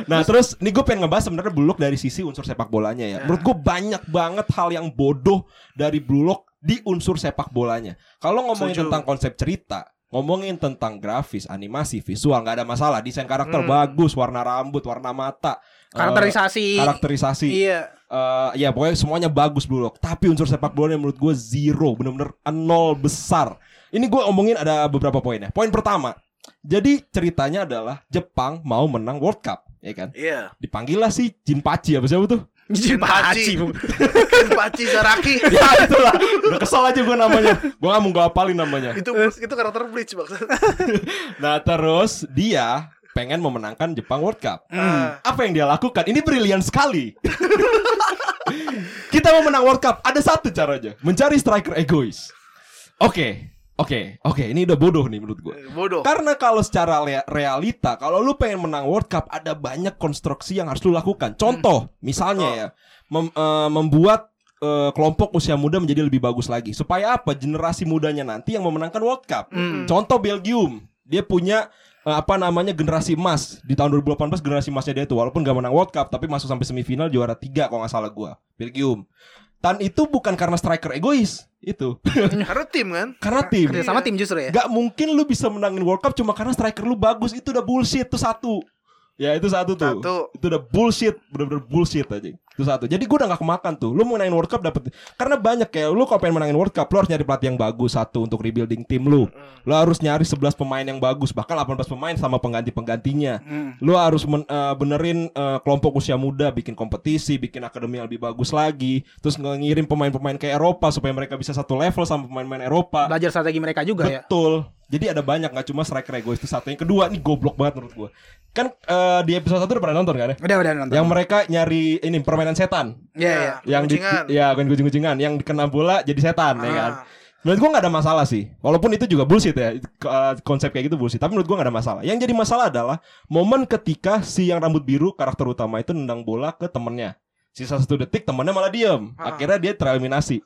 Nah terus ini gue pengen ngebahas sebenarnya Blue Lock dari sisi unsur sepak bolanya ya. Menurut gue banyak banget hal yang bodoh dari Blue Lock di unsur sepak bolanya. Kalau ngomongin Setuju. tentang konsep cerita, ngomongin tentang grafis, animasi, visual nggak ada masalah. Desain karakter Hmm. bagus, warna rambut, warna mata, eh, Karakterisasi. karakterisasi. Iya. Eh, ya pokoknya semuanya bagus Blue Lock. Tapi unsur sepak bolanya menurut gue zero, bener-bener nol besar. Ini gue omongin ada beberapa poinnya. Poin pertama, jadi ceritanya adalah Jepang mau menang World Cup, ya kan? Iya. Dipanggil lah si Jinpachi apa siapa tuh? Jinpachi. Paci Saraki. ya itulah. Udah kesel aja gue namanya. Gue gak mau gue apalin namanya. itu itu karakter Bleach maksud. Nah terus dia pengen memenangkan Jepang World Cup. Ah. Apa yang dia lakukan? Ini brilian sekali. Kita mau menang World Cup. Ada satu caranya, mencari striker egois. Oke, oke, oke. Ini udah bodoh nih menurut gue. Bodoh. Karena kalau secara realita, kalau lu pengen menang World Cup, ada banyak konstruksi yang harus lu lakukan. Contoh, misalnya ya, mem- eh, membuat eh, kelompok usia muda menjadi lebih bagus lagi. Supaya apa? Generasi mudanya nanti yang memenangkan World Cup. Hmm. Contoh Belgium, dia punya eh, apa namanya generasi emas di tahun 2018 generasi emasnya dia itu walaupun gak menang World Cup tapi masuk sampai semifinal juara tiga kalau nggak salah gua Belgium. Dan itu bukan karena striker egois itu Karena tim kan. karena tim. Kerja sama tim justru ya. Gak mungkin lu bisa menangin World Cup cuma karena striker lu bagus itu udah bullshit tuh satu. Ya itu satu tuh. Satu. Itu udah bullshit, bener-bener bullshit aja. Itu satu. Jadi gue udah gak kemakan tuh. Lu mau menangin World Cup dapet karena banyak kayak lu kalau pengen menangin World Cup lu harus nyari pelatih yang bagus satu untuk rebuilding tim lu. Lu harus nyari 11 pemain yang bagus, bahkan 18 pemain sama pengganti-penggantinya. Hmm. Lu harus men- eh, benerin eh, kelompok usia muda, bikin kompetisi, bikin akademi yang lebih bagus lagi, terus ngirim pemain-pemain ke Eropa supaya mereka bisa satu level sama pemain-pemain Eropa. Belajar strategi mereka juga ya. Betul. Jadi ada banyak nggak cuma striker egois itu satu. Yang kedua ini goblok banget menurut gua. Kan eh, di episode 1 udah pernah nonton kan ya? Udah udah nonton. Yang mereka nyari ini permainan setan. Iya iya. Yang di, ya kucing-kucingan yang dikena bola jadi setan ya kan. Ah. Menurut gua nggak ada masalah sih. Walaupun itu juga bullshit ya. Eh, Konsep kayak gitu bullshit. Tapi menurut gua nggak ada masalah. Yang jadi masalah adalah momen ketika si yang rambut biru karakter utama itu nendang bola ke temennya. Sisa satu detik temennya malah diem. Ah. Akhirnya dia tereliminasi.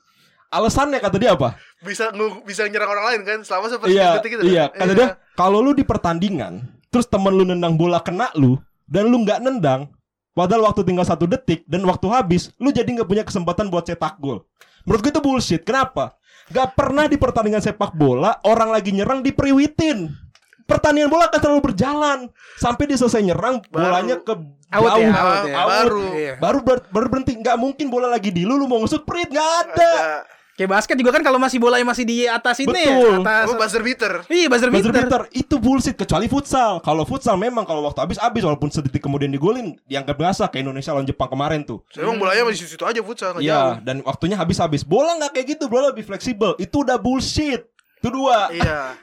Alasannya kata dia apa? Bisa bisa nyerang orang lain kan selama seperti Iya, detik itu. kan? iya. Kata dia, Kalau lu di pertandingan, terus temen lu nendang bola kena lu dan lu nggak nendang, padahal waktu tinggal satu detik dan waktu habis, lu jadi nggak punya kesempatan buat cetak gol. Menurut gue itu bullshit. Kenapa? Gak pernah di pertandingan sepak bola orang lagi nyerang diperiwitin. Pertandingan bola akan selalu berjalan sampai dia selesai nyerang, bolanya ke Out jauh. ya, Ah, out ya. Out. baru. Iya. Baru ber- baru berhenti. Nggak mungkin bola lagi di lu, lu mau ngesut prit nggak ada. Kayak basket juga kan kalau masih bolanya masih di atas ini Betul. ya, atas. Oh, buzzer beater. Iya, buzzer Buzzer beater. beater itu bullshit kecuali futsal. Kalau futsal memang kalau waktu habis habis walaupun sedetik kemudian digolin dianggap biasa kayak Indonesia lawan Jepang kemarin tuh. So, emang bolanya masih situ aja futsal. Iya, dan waktunya habis-habis. Bola nggak kayak gitu, bola lebih fleksibel. Itu udah bullshit. Itu dua. Iya.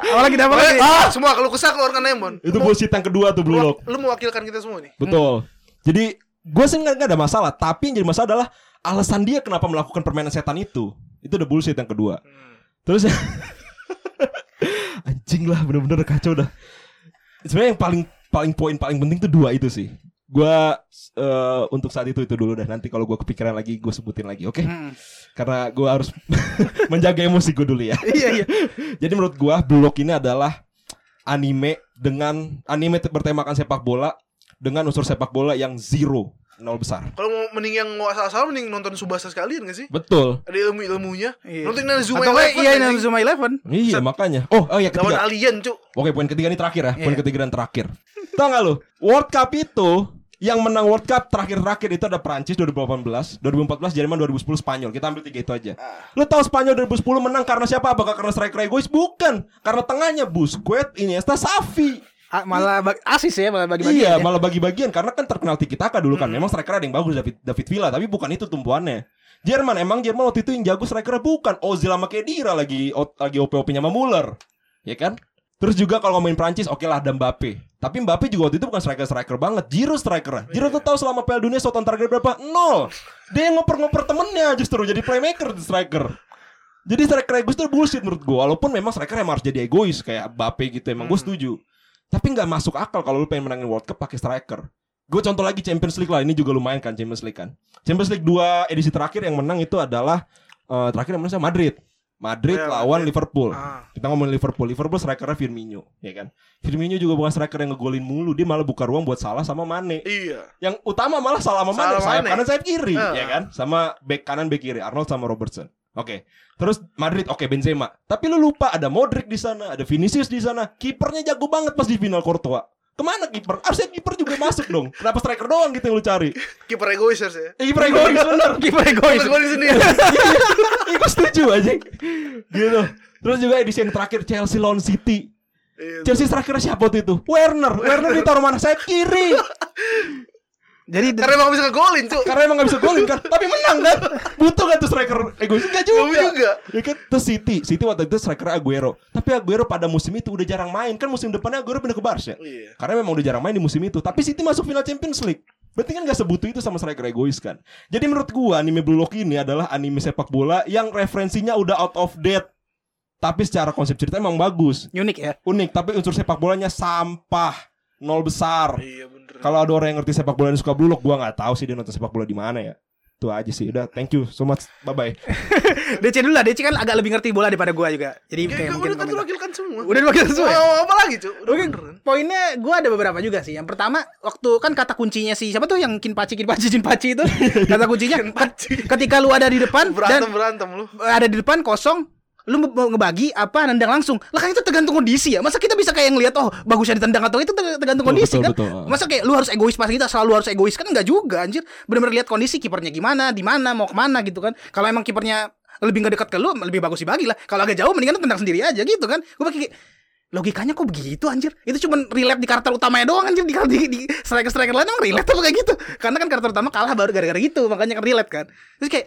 Apalagi apa lagi? Ah, semua kalau kesah keluarkan Lemon. Itu bullshit yang kedua tuh Blue Lock. Lu mewakilkan kita semua nih. Betul. Jadi gue sih nggak nggak ada masalah. Tapi yang jadi masalah adalah alasan dia kenapa melakukan permainan setan itu. Itu udah bullshit yang kedua. Hmm. Terus anjing lah bener-bener kacau dah. Sebenarnya yang paling paling poin paling penting tuh dua itu sih. Gua eh, untuk saat itu itu dulu dah. Nanti kalau gua kepikiran lagi gue sebutin lagi, oke? Hmm. Karena gua harus menjaga emosi gue dulu ya. Iya, iya. Jadi menurut gua Blue Lock ini adalah anime dengan anime bertemakan sepak bola dengan unsur sepak bola yang zero nol besar. Kalau mau mending yang mau asal-asal mending nonton Subasa sekalian gak sih? Betul. Ada ilmu-ilmunya. Iya. Nonton Inazuma Atau Eleven. iya. Inazuma Eleven. Iya makanya. Oh, oh ya Lawan ketiga. alien, Cuk. Oke, poin ketiga ini terakhir ya. Poin Iya. ketiga dan terakhir. Tahu nggak lu? World Cup itu yang menang World Cup terakhir-terakhir itu ada Prancis 2018, 2014 Jerman, 2010 Spanyol. Kita ambil tiga itu aja. Lu tahu Spanyol 2010 menang karena siapa? Apakah karena striker egois? Bukan. Karena tengahnya Busquets, Iniesta, Xavi. Ah, malah bag- asis ya, malah bagi-bagi. Iya, ya. malah bagi-bagian karena kan terkenal Tiki Taka dulu kan. Memang striker ada yang bagus David David Villa, tapi bukan itu tumpuannya. Jerman emang Jerman waktu itu yang jago striker bukan Ozil sama Kedira lagi lagi OP-OP-nya sama Muller. Ya kan? Terus juga kalau ngomongin Prancis, oke lah ada Mbappe. Tapi Mbappe juga waktu itu bukan striker-striker banget. Giroud striker. Giroud tuh tahu selama Piala Dunia shot on target berapa? Nol. Dia yang ngoper-ngoper temennya justru jadi playmaker di striker. Jadi striker egois itu bullshit menurut gue. Walaupun memang striker emang harus jadi egois kayak Mbappe gitu. Emang gue setuju. Tapi nggak masuk akal kalau lu pengen menangin World Cup pakai striker. Gue contoh lagi Champions League lah. Ini juga lumayan kan Champions League kan. Champions League 2 edisi terakhir yang menang itu adalah eh, terakhir yang menang sama Madrid. Madrid ya, lawan Madrid. Liverpool. Ah. Kita ngomongin Liverpool. Liverpool strikernya Firmino, ya kan. Firmino juga bukan striker yang ngegolin mulu. Dia malah buka ruang buat salah sama Mane. Iya. Yang utama malah salah sama Mane, sayap kanan sayap kiri, Ah. ya kan? Sama back kanan back kiri Arnold sama Robertson. Oke. Terus Madrid oke Benzema. Tapi lu lupa ada Modric di sana, ada Vinicius di sana. Kipernya jago banget pas di final Courtois. Ke mana kiper? Harusnya kiper juga masuk dong. Kenapa striker doang gitu yang lu cari? Kiper egois ya. Eh, kiper egois bener. Kiper egois. Kiper egois sendiri. Iya, gue setuju aja. Gitu. Terus juga edisi yang terakhir Chelsea lawan City. Iya. Chelsea strikernya siapa waktu itu? Werner. Werner ditaruh mana? Sayap kiri. Jadi Karena emang bisa ngegolin, Cuk. Karena emang gak bisa golin kan? Tapi menang kan? Butuh gak tuh striker egois? Enggak juga. Gak juga. Ya kan? Terus City City waktu itu striker Aguero. Tapi Aguero pada musim itu udah jarang main. Kan musim depannya Aguero pindah ke Barca. Iya. Karena memang udah jarang main di musim itu. Tapi City masuk final Champions League. Berarti kan gak sebutuh itu sama striker egois kan? Jadi menurut gua Anime Blue Lock ini adalah anime sepak bola Yang referensinya udah out of date. Tapi secara konsep cerita emang bagus. Unik ya. Unik. Tapi unsur sepak bolanya sampah. Nol besar. Iya bener. kalau ada orang yang ngerti sepak bola dan suka blue lock, gua nggak tahu sih dia nonton sepak bola di mana ya. Itu aja sih. Udah, thank you so much. Bye bye. DC dulu lah, DC kan agak lebih ngerti bola daripada gua juga. Jadi Ya, kayak mungkin udah kan komentar. terwakilkan semua. Udah diwakil semua. ya? Mau apa lagi, Cuk? Udah Oke, bener kan? poinnya gue ada beberapa juga sih. Yang pertama, waktu kan kata kuncinya si siapa tuh yang kinpaci kinpaci kinpaci itu, kata kuncinya ketika lu ada di depan dan Berantem berantem lu. ada di depan kosong, lu mau ngebagi apa nendang langsung. Lah kan itu tergantung kondisi ya. Masa kita bisa kayak ngelihat oh bagusnya ditendang atau itu ter- tergantung Betul, kondisi betul, kan. betul. Masa kayak lu harus egois pas kita selalu harus egois kan enggak juga anjir. Benar-benar lihat kondisi kipernya gimana, di mana, mau ke mana gitu kan. Kalau emang kipernya lebih nggak dekat ke lu, lebih bagus dibagi lah. Kalau agak jauh mendingan lu tendang sendiri aja gitu kan. Gue pakai logikanya kok begitu anjir itu cuman relate di karakter utamanya doang anjir di di, di striker striker lain emang relate apa kayak gitu karena kan karakter utama kalah baru gara-gara gitu makanya kan relate kan terus kayak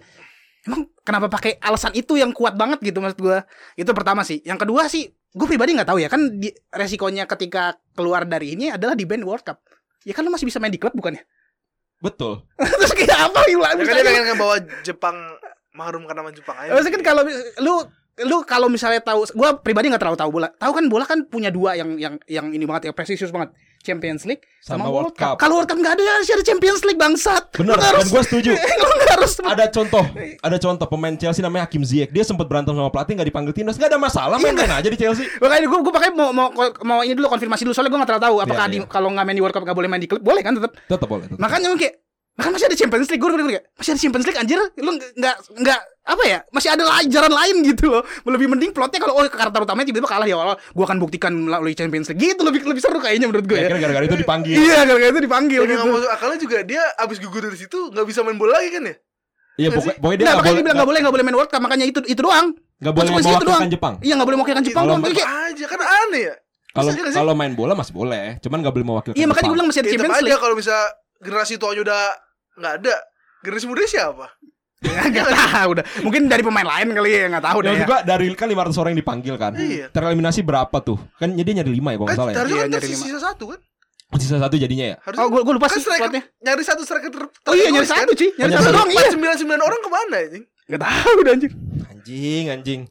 kenapa pakai alasan itu yang kuat banget gitu maksud gua itu pertama sih yang kedua sih gue pribadi nggak tahu ya kan di, resikonya ketika keluar dari ini adalah di band World Cup ya kan lu masih bisa main di klub bukannya Betul. terus kayak apa Ya ya, kan dia pengen ngebawa Jepang mengharumkan nama Jepang aja. Maksudnya kan kalau lu lu kalau misalnya tahu gua pribadi nggak terlalu tahu bola. Tahu kan bola kan punya dua yang yang yang ini banget ya presisius banget. Champions League sama, Sama World Cup. Cup. Kalau World Cup nggak ada ya ada Champions League bangsat. Bener, Lu dan harus- gue setuju. lu harus Ada contoh, ada contoh pemain Chelsea namanya Hakim Ziyech. Dia sempat berantem sama pelatih nggak dipanggil timnas, nggak ada masalah, Iya, main-main aja di Chelsea. Makanya gue gue pakai mau mau mau ini dulu konfirmasi dulu soalnya gue nggak terlalu tahu apakah di, iya. kalau nggak main di World Cup nggak boleh main di klub boleh kan tetap. Tetap boleh. tetap. Makanya kayak Bahkan masih ada Champions League, gue kayak masih ada Champions League anjir, lu nggak nggak apa ya, masih ada la- jalan lain gitu loh. Lebih mending plotnya kalau oh karakter utamanya tiba-tiba kalah ya Allah, gue akan buktikan melalui Champions League gitu lebih lebih seru kayaknya menurut gue ya. Gara-gara itu dipanggil. Iya, gara-gara itu dipanggil gitu. nggak masuk akalnya juga dia abis gugur dari situ nggak bisa main bola lagi kan ya? Iya, pokoknya, pokoknya dia Nah, nggak makanya boleh dia bilang nggak boleh nggak boleh main World Cup, makanya itu itu doang. nggak boleh mewakilkan doang. Jepang. Iya nggak boleh mewakilkan Jepang doang. Kayak aja kan aneh ya. Kalau kalau main bola masih boleh, cuman nggak boleh mewakilkan. Iya makanya gue bilang masih ada Ya, Champions aja League. kalau bisa generasi tuanya udah nggak ada. Generasi muda siapa? Enggak tahu udah. Mungkin dari pemain lain kali ya, enggak tahu deh. Ya. juga dari kan 500 orang yang dipanggil kan. Iya. Tereliminasi berapa tuh? Kan jadi nyari 5 ya kalau nggak Kan salah ya. Iya, kan nyari lima. satu kan? Sisa satu jadinya ya. Harusnya Oh, gue gue lupa kan sih striker, plotnya. nyari satu striker ter Oh iya nyari satu, Ci. Nyari Oh, satu nyari doang iya. Sembilan sembilan orang ke mana anjing? Enggak tahu udah anjir. Anjing, anjing.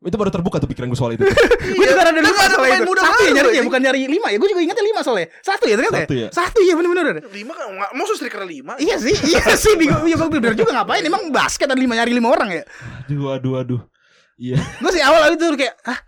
Itu baru terbuka tuh pikiran gue soal itu. Gue juga rada lupa nggak ada soal pemain itu. muda Satu ya nyari ya, bukan nyari lima ya. Gue juga ingatnya lima soalnya. Satu ya ternyata Satu ya? Satu ya bener-bener. Lima kan nggak mau striker lima. Iya sih, iya sih. Bingung, iya gue bener juga ngapain? Emang basket ada lima nyari lima orang ya? aduh, aduh, aduh. Iya. Gue sih awal itu kayak, ah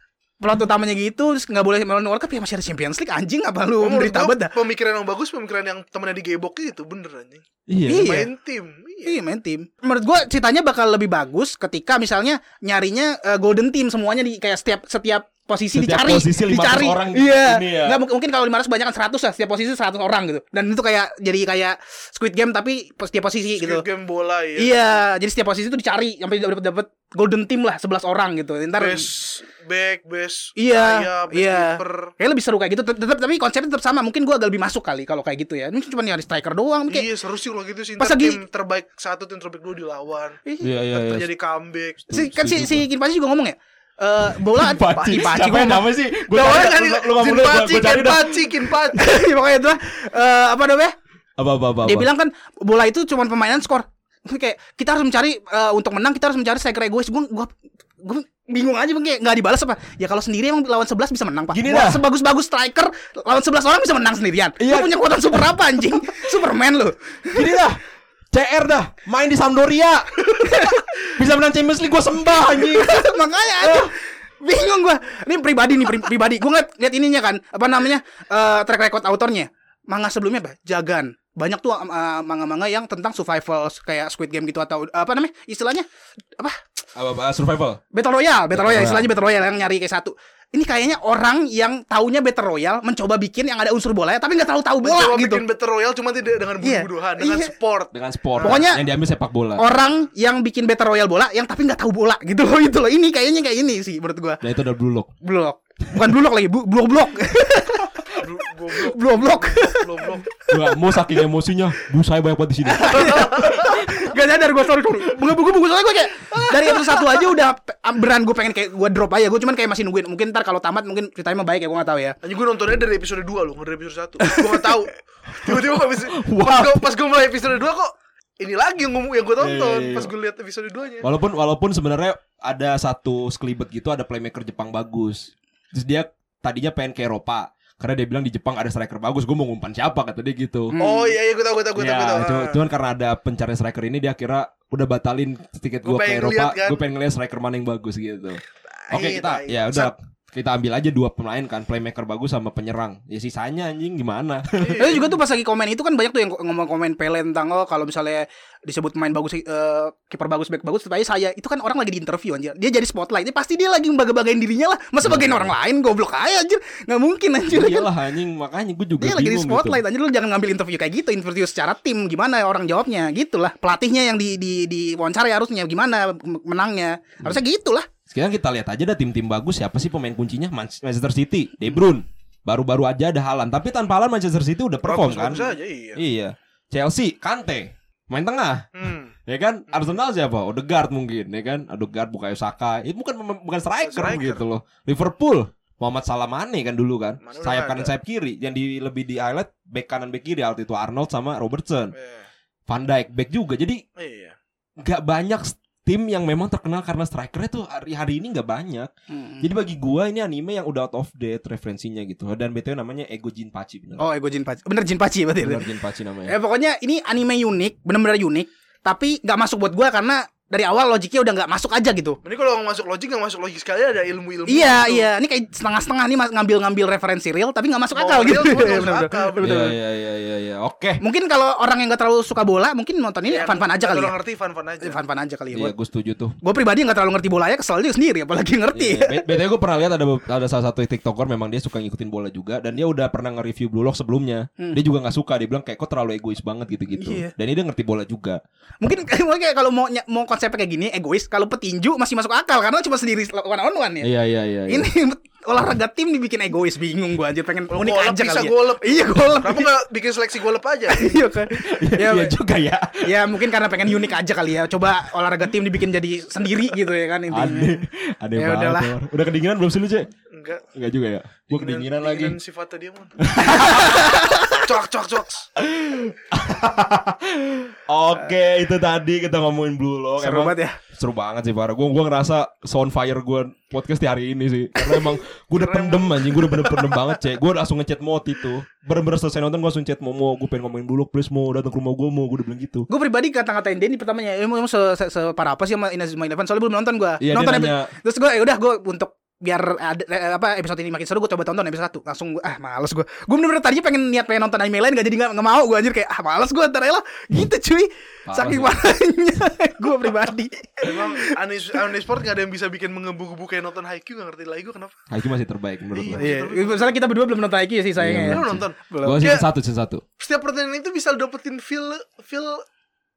plot utamanya gitu, terus nggak boleh main World Cup ya masih ada Champions League anjing apa lu menderita banget dah. Pemikiran yang bagus, pemikiran yang temennya digebok itu bener anjing. Iya. Iya. Main tim. Iya. Main tim. Menurut gue ceritanya bakal lebih bagus ketika misalnya nyarinya eh, golden team semuanya di kayak setiap setiap posisi Setiap dicari, posisi 500 dicari. orang iya. ini ya. Nggak, mungkin- kalau 500 banyak kan 100 lah, setiap posisi 100 orang gitu. Dan itu kayak jadi kayak Squid Game tapi pos- setiap posisi Squid gitu. game bola ya. Iya, jadi setiap posisi itu dicari sampai dapat dapat golden team lah 11 orang gitu. Ntar Best back, best Iya, sayap, best iya. keeper. Kayak lebih seru kayak gitu. Tetap tapi konsepnya tetap sama. Mungkin gua agak lebih masuk kali kalau kayak gitu ya. Mungkin cuma nyari striker doang kayak Iya seru sih kalau gitu sih. Pas lagi- tim terbaik satu, tim terbaik dua dilawan. Iya, iya, iya. terjadi comeback. si kan si si Kinpachi juga ngomong ya. Eh bola Paci, yang ngomong. namanya sih? Gue cari, kan lu, dulu, Kinpachi, gue cari dah. Kinpachi, Kinpachi. Iya, pokoknya itu lah. Eh, apa namanya? Apa, apa, apa. Dia apa. bilang kan bola itu cuma permainan skor. Kayak kita harus mencari eh, untuk menang kita harus mencari striker egois. Gue gue gue bingung aja bang kayak nggak dibalas apa ya kalau sendiri emang lawan 11 bisa menang pak Gini dah. sebagus-bagus striker lawan 11 orang bisa menang sendirian Iya. lu punya kekuatan super apa anjing superman lu Gini dah. CR dah, main di Sampdoria. Bisa menang Champions League gue sembah anjing. makanya aja bingung gua ini pribadi nih pri- pribadi gua ngeliat, liat ininya kan apa namanya eh track record autornya manga sebelumnya apa jagan banyak tuh eh, manga-manga yang tentang survival kayak Squid Game gitu atau apa namanya istilahnya apa Apa, apa, survival. Battle Royale, Battle Royale Royale. istilahnya Battle Royale yang nyari kayak satu. Ini kayaknya orang yang taunya Battle Royale mencoba bikin yang ada unsur bola ya, tapi nggak tahu tahu bola Mencoba gitu. bikin battle royale cuma tidak dengan Iya. bunuh-bunuhan, dengan Iya. sport. Dengan sport. Pokoknya- yang diambil sepak bola. Orang yang bikin Battle Royale bola yang tapi nggak tahu bola gitu loh itu loh. Ini kayaknya kayak ini sih menurut gua. Nah itu udah blue lock. Blok. Bukan blok lagi, bu- blok blok. Bro- Goblok, blok blok. goblok. Gua mau saking emosinya, bu saya banyak banget di sini. Gak nyadar gue sorry sorry. Bunga bunga bunga soalnya gue kayak dari episode satu aja udah beran gue pengen kayak gue drop aja. Gue cuman kayak masih nungguin. Mungkin ntar kalau tamat mungkin ceritanya mah baik ya gue nggak tahu ya. Anjing gue nontonnya dari episode 2 loh, nggak dari episode 1 Gue gak tau Tiba-tiba pas, Wow. pas, gue, pas gue mulai episode 2 kok Ini lagi yang, ngomong- yang gue tonton Iya, iya, iya. Pas gue lihat episode 2 nya Walaupun walaupun sebenarnya ada satu sekelibet gitu ada playmaker Jepang bagus. Terus dia tadinya pengen ke Eropa karena dia bilang di Jepang ada striker bagus. Gue mau ngumpan siapa kata dia gitu. Hmm. Oh iya iya gue tau gue tau gue tau gue tau Ya, cu- cuman karena ada pencarian striker ini dia kira udah batalin tiket Gua gue ke pengen Eropa. kan. Gue pengen ngeliat striker mana yang bagus gitu. Oke Tai, kita ya udah kita ambil aja dua pemain kan playmaker bagus sama penyerang. Ya sisanya anjing gimana? Tapi juga tuh pas lagi komen itu kan banyak tuh yang ngomong komen Pele tentang oh kalau misalnya disebut main bagus eh, kiper bagus back bagus tapi saya itu kan orang lagi di interview anjir. Dia jadi spotlight. Ini pasti dia lagi membaga-bagain dirinya lah. Masa bagain orang lain goblok aja anjir. Nggak mungkin anjir. Iyalah anjing makanya gue juga Dia lagi di bingung spotlight gitu. anjir lu jangan ngambil interview kayak gitu, interview secara tim gimana orang jawabnya gitulah. Pelatihnya yang di di di wawancara harusnya gimana menangnya. Harusnya gitulah. Sekarang kita lihat aja dah tim-tim bagus siapa sih pemain kuncinya Man- Manchester City, De Bruyne. Baru-baru aja ada Haaland, tapi tanpa Haaland Manchester City udah perform kan? Bagus aja iya Iya. Chelsea, Kante, main tengah. hmm. Ya kan? Arsenal siapa? Odegaard mungkin, ya kan? Odegaard bukayo Saka. Itu bukan bukan striker, Striker. gitu loh. Liverpool, Muhammad Salah Mane kan dulu kan. Mane udah sayap kanan ada. sayap kiri. Yang di lebih di highlight back kanan back kiri waktu itu Arnold sama Robertson. Eh, Van Dijk back juga. Jadi Iya nggak banyak tim yang memang terkenal karena strikernya tuh hari hari ini nggak banyak. Hmm. Jadi bagi gua ini anime yang udah out of date referensinya gitu. Dan btw namanya Ego Jinpachi bener. Oh, Ego Jinpachi. Bener Jinpachi berarti. bener Jinpachi namanya. Eh pokoknya ini anime unik, bener-bener unik. Tapi nggak masuk buat gua karena dari awal logiknya udah nggak masuk aja gitu. Ini kalau nggak masuk logik nggak masuk logik sekali ada ilmu-ilmu. Iya gitu. iya, ini kayak setengah-setengah nih mas- ngambil-ngambil referensi real tapi nggak masuk Mau akal real, gitu. Iya iya iya iya iya. Oke. Mungkin kalau orang yang nggak terlalu suka bola, mungkin nonton ini Ya, fun-fun aja kali ya. ngerti fun-fun aja. Fun-fun aja kali ya. Iya, gue setuju tuh. Gue pribadi nggak terlalu ngerti bola ya, kesel juga sendiri, apalagi ngerti. Iya, BTW gue pernah lihat ada ada salah satu tiktoker memang dia suka ngikutin bola juga dan dia udah pernah nge-review Blue Lock sebelumnya. Hmm. Dia juga nggak suka, dia bilang kayak kok terlalu egois banget gitu-gitu. Iya. Dan dia ngerti bola juga. Mungkin mungkin kayak kalau mau ny- mau konsepnya kayak gini egois, kalau petinju masih masuk akal karena cuma sendiri one on one ya. Iya iya iya. iya. Ini olahraga tim dibikin egois bingung gua anjir pengen unik golep aja bisa kali ya. golep. Iya golep. Kenapa nggak bikin seleksi golep aja? Iya kan. Iya ya, juga ya. ya mungkin karena pengen unik aja kali ya. Coba olahraga tim dibikin jadi sendiri gitu ya kan intinya. Aneh, aneh Ya banget. udahlah. Udah kedinginan belum sih lu, Cek? Enggak. Enggak juga ya. Gua kedinginan lagi. Dinginan sifatnya dia mon. Cok cok cok. Oke, itu tadi kita ngomongin Blue Lock. Seru Emang banget ya. seru banget sih parah. Gue gua ngerasa sound fire gue podcast di hari ini sih. Karena emang gue udah pendem anjing, gue udah bener pendem banget cek. Gue langsung ngechat Mot itu. Bener-bener selesai nonton gue langsung chat Momo. Gue pengen ngomongin Blue Lock, please mau datang ke rumah gue mau. Gue udah bilang gitu. Gue pribadi kata-katain Denny pertamanya emang, emang se, se, separah apa sih sama Inazuma Eleven soalnya belum nonton gue. Iya, dia nonton nanya- terus gue ya udah gue untuk biar ada eh, apa episode ini makin seru gue coba tonton episode 1 langsung gua, ah males gue gue bener-bener tadinya pengen niat pengen nonton anime lain gak jadi nggak nggak mau gue anjir kayak ah males gue ntar lah gitu cuy Parah saking sih. parahnya gue pribadi Emang anime anime sport nggak ada yang bisa bikin mengebu-gebu kayak nonton Haikyuu nggak ngerti lagi gue kenapa. Haikyuu masih terbaik menurut gue. iya misalnya kita berdua belum nonton Haikyuu sih sayangnya Iya, ya Lu nonton. Gue season Kayak satu, season satu. setiap pertandingan itu bisa dapetin feel feel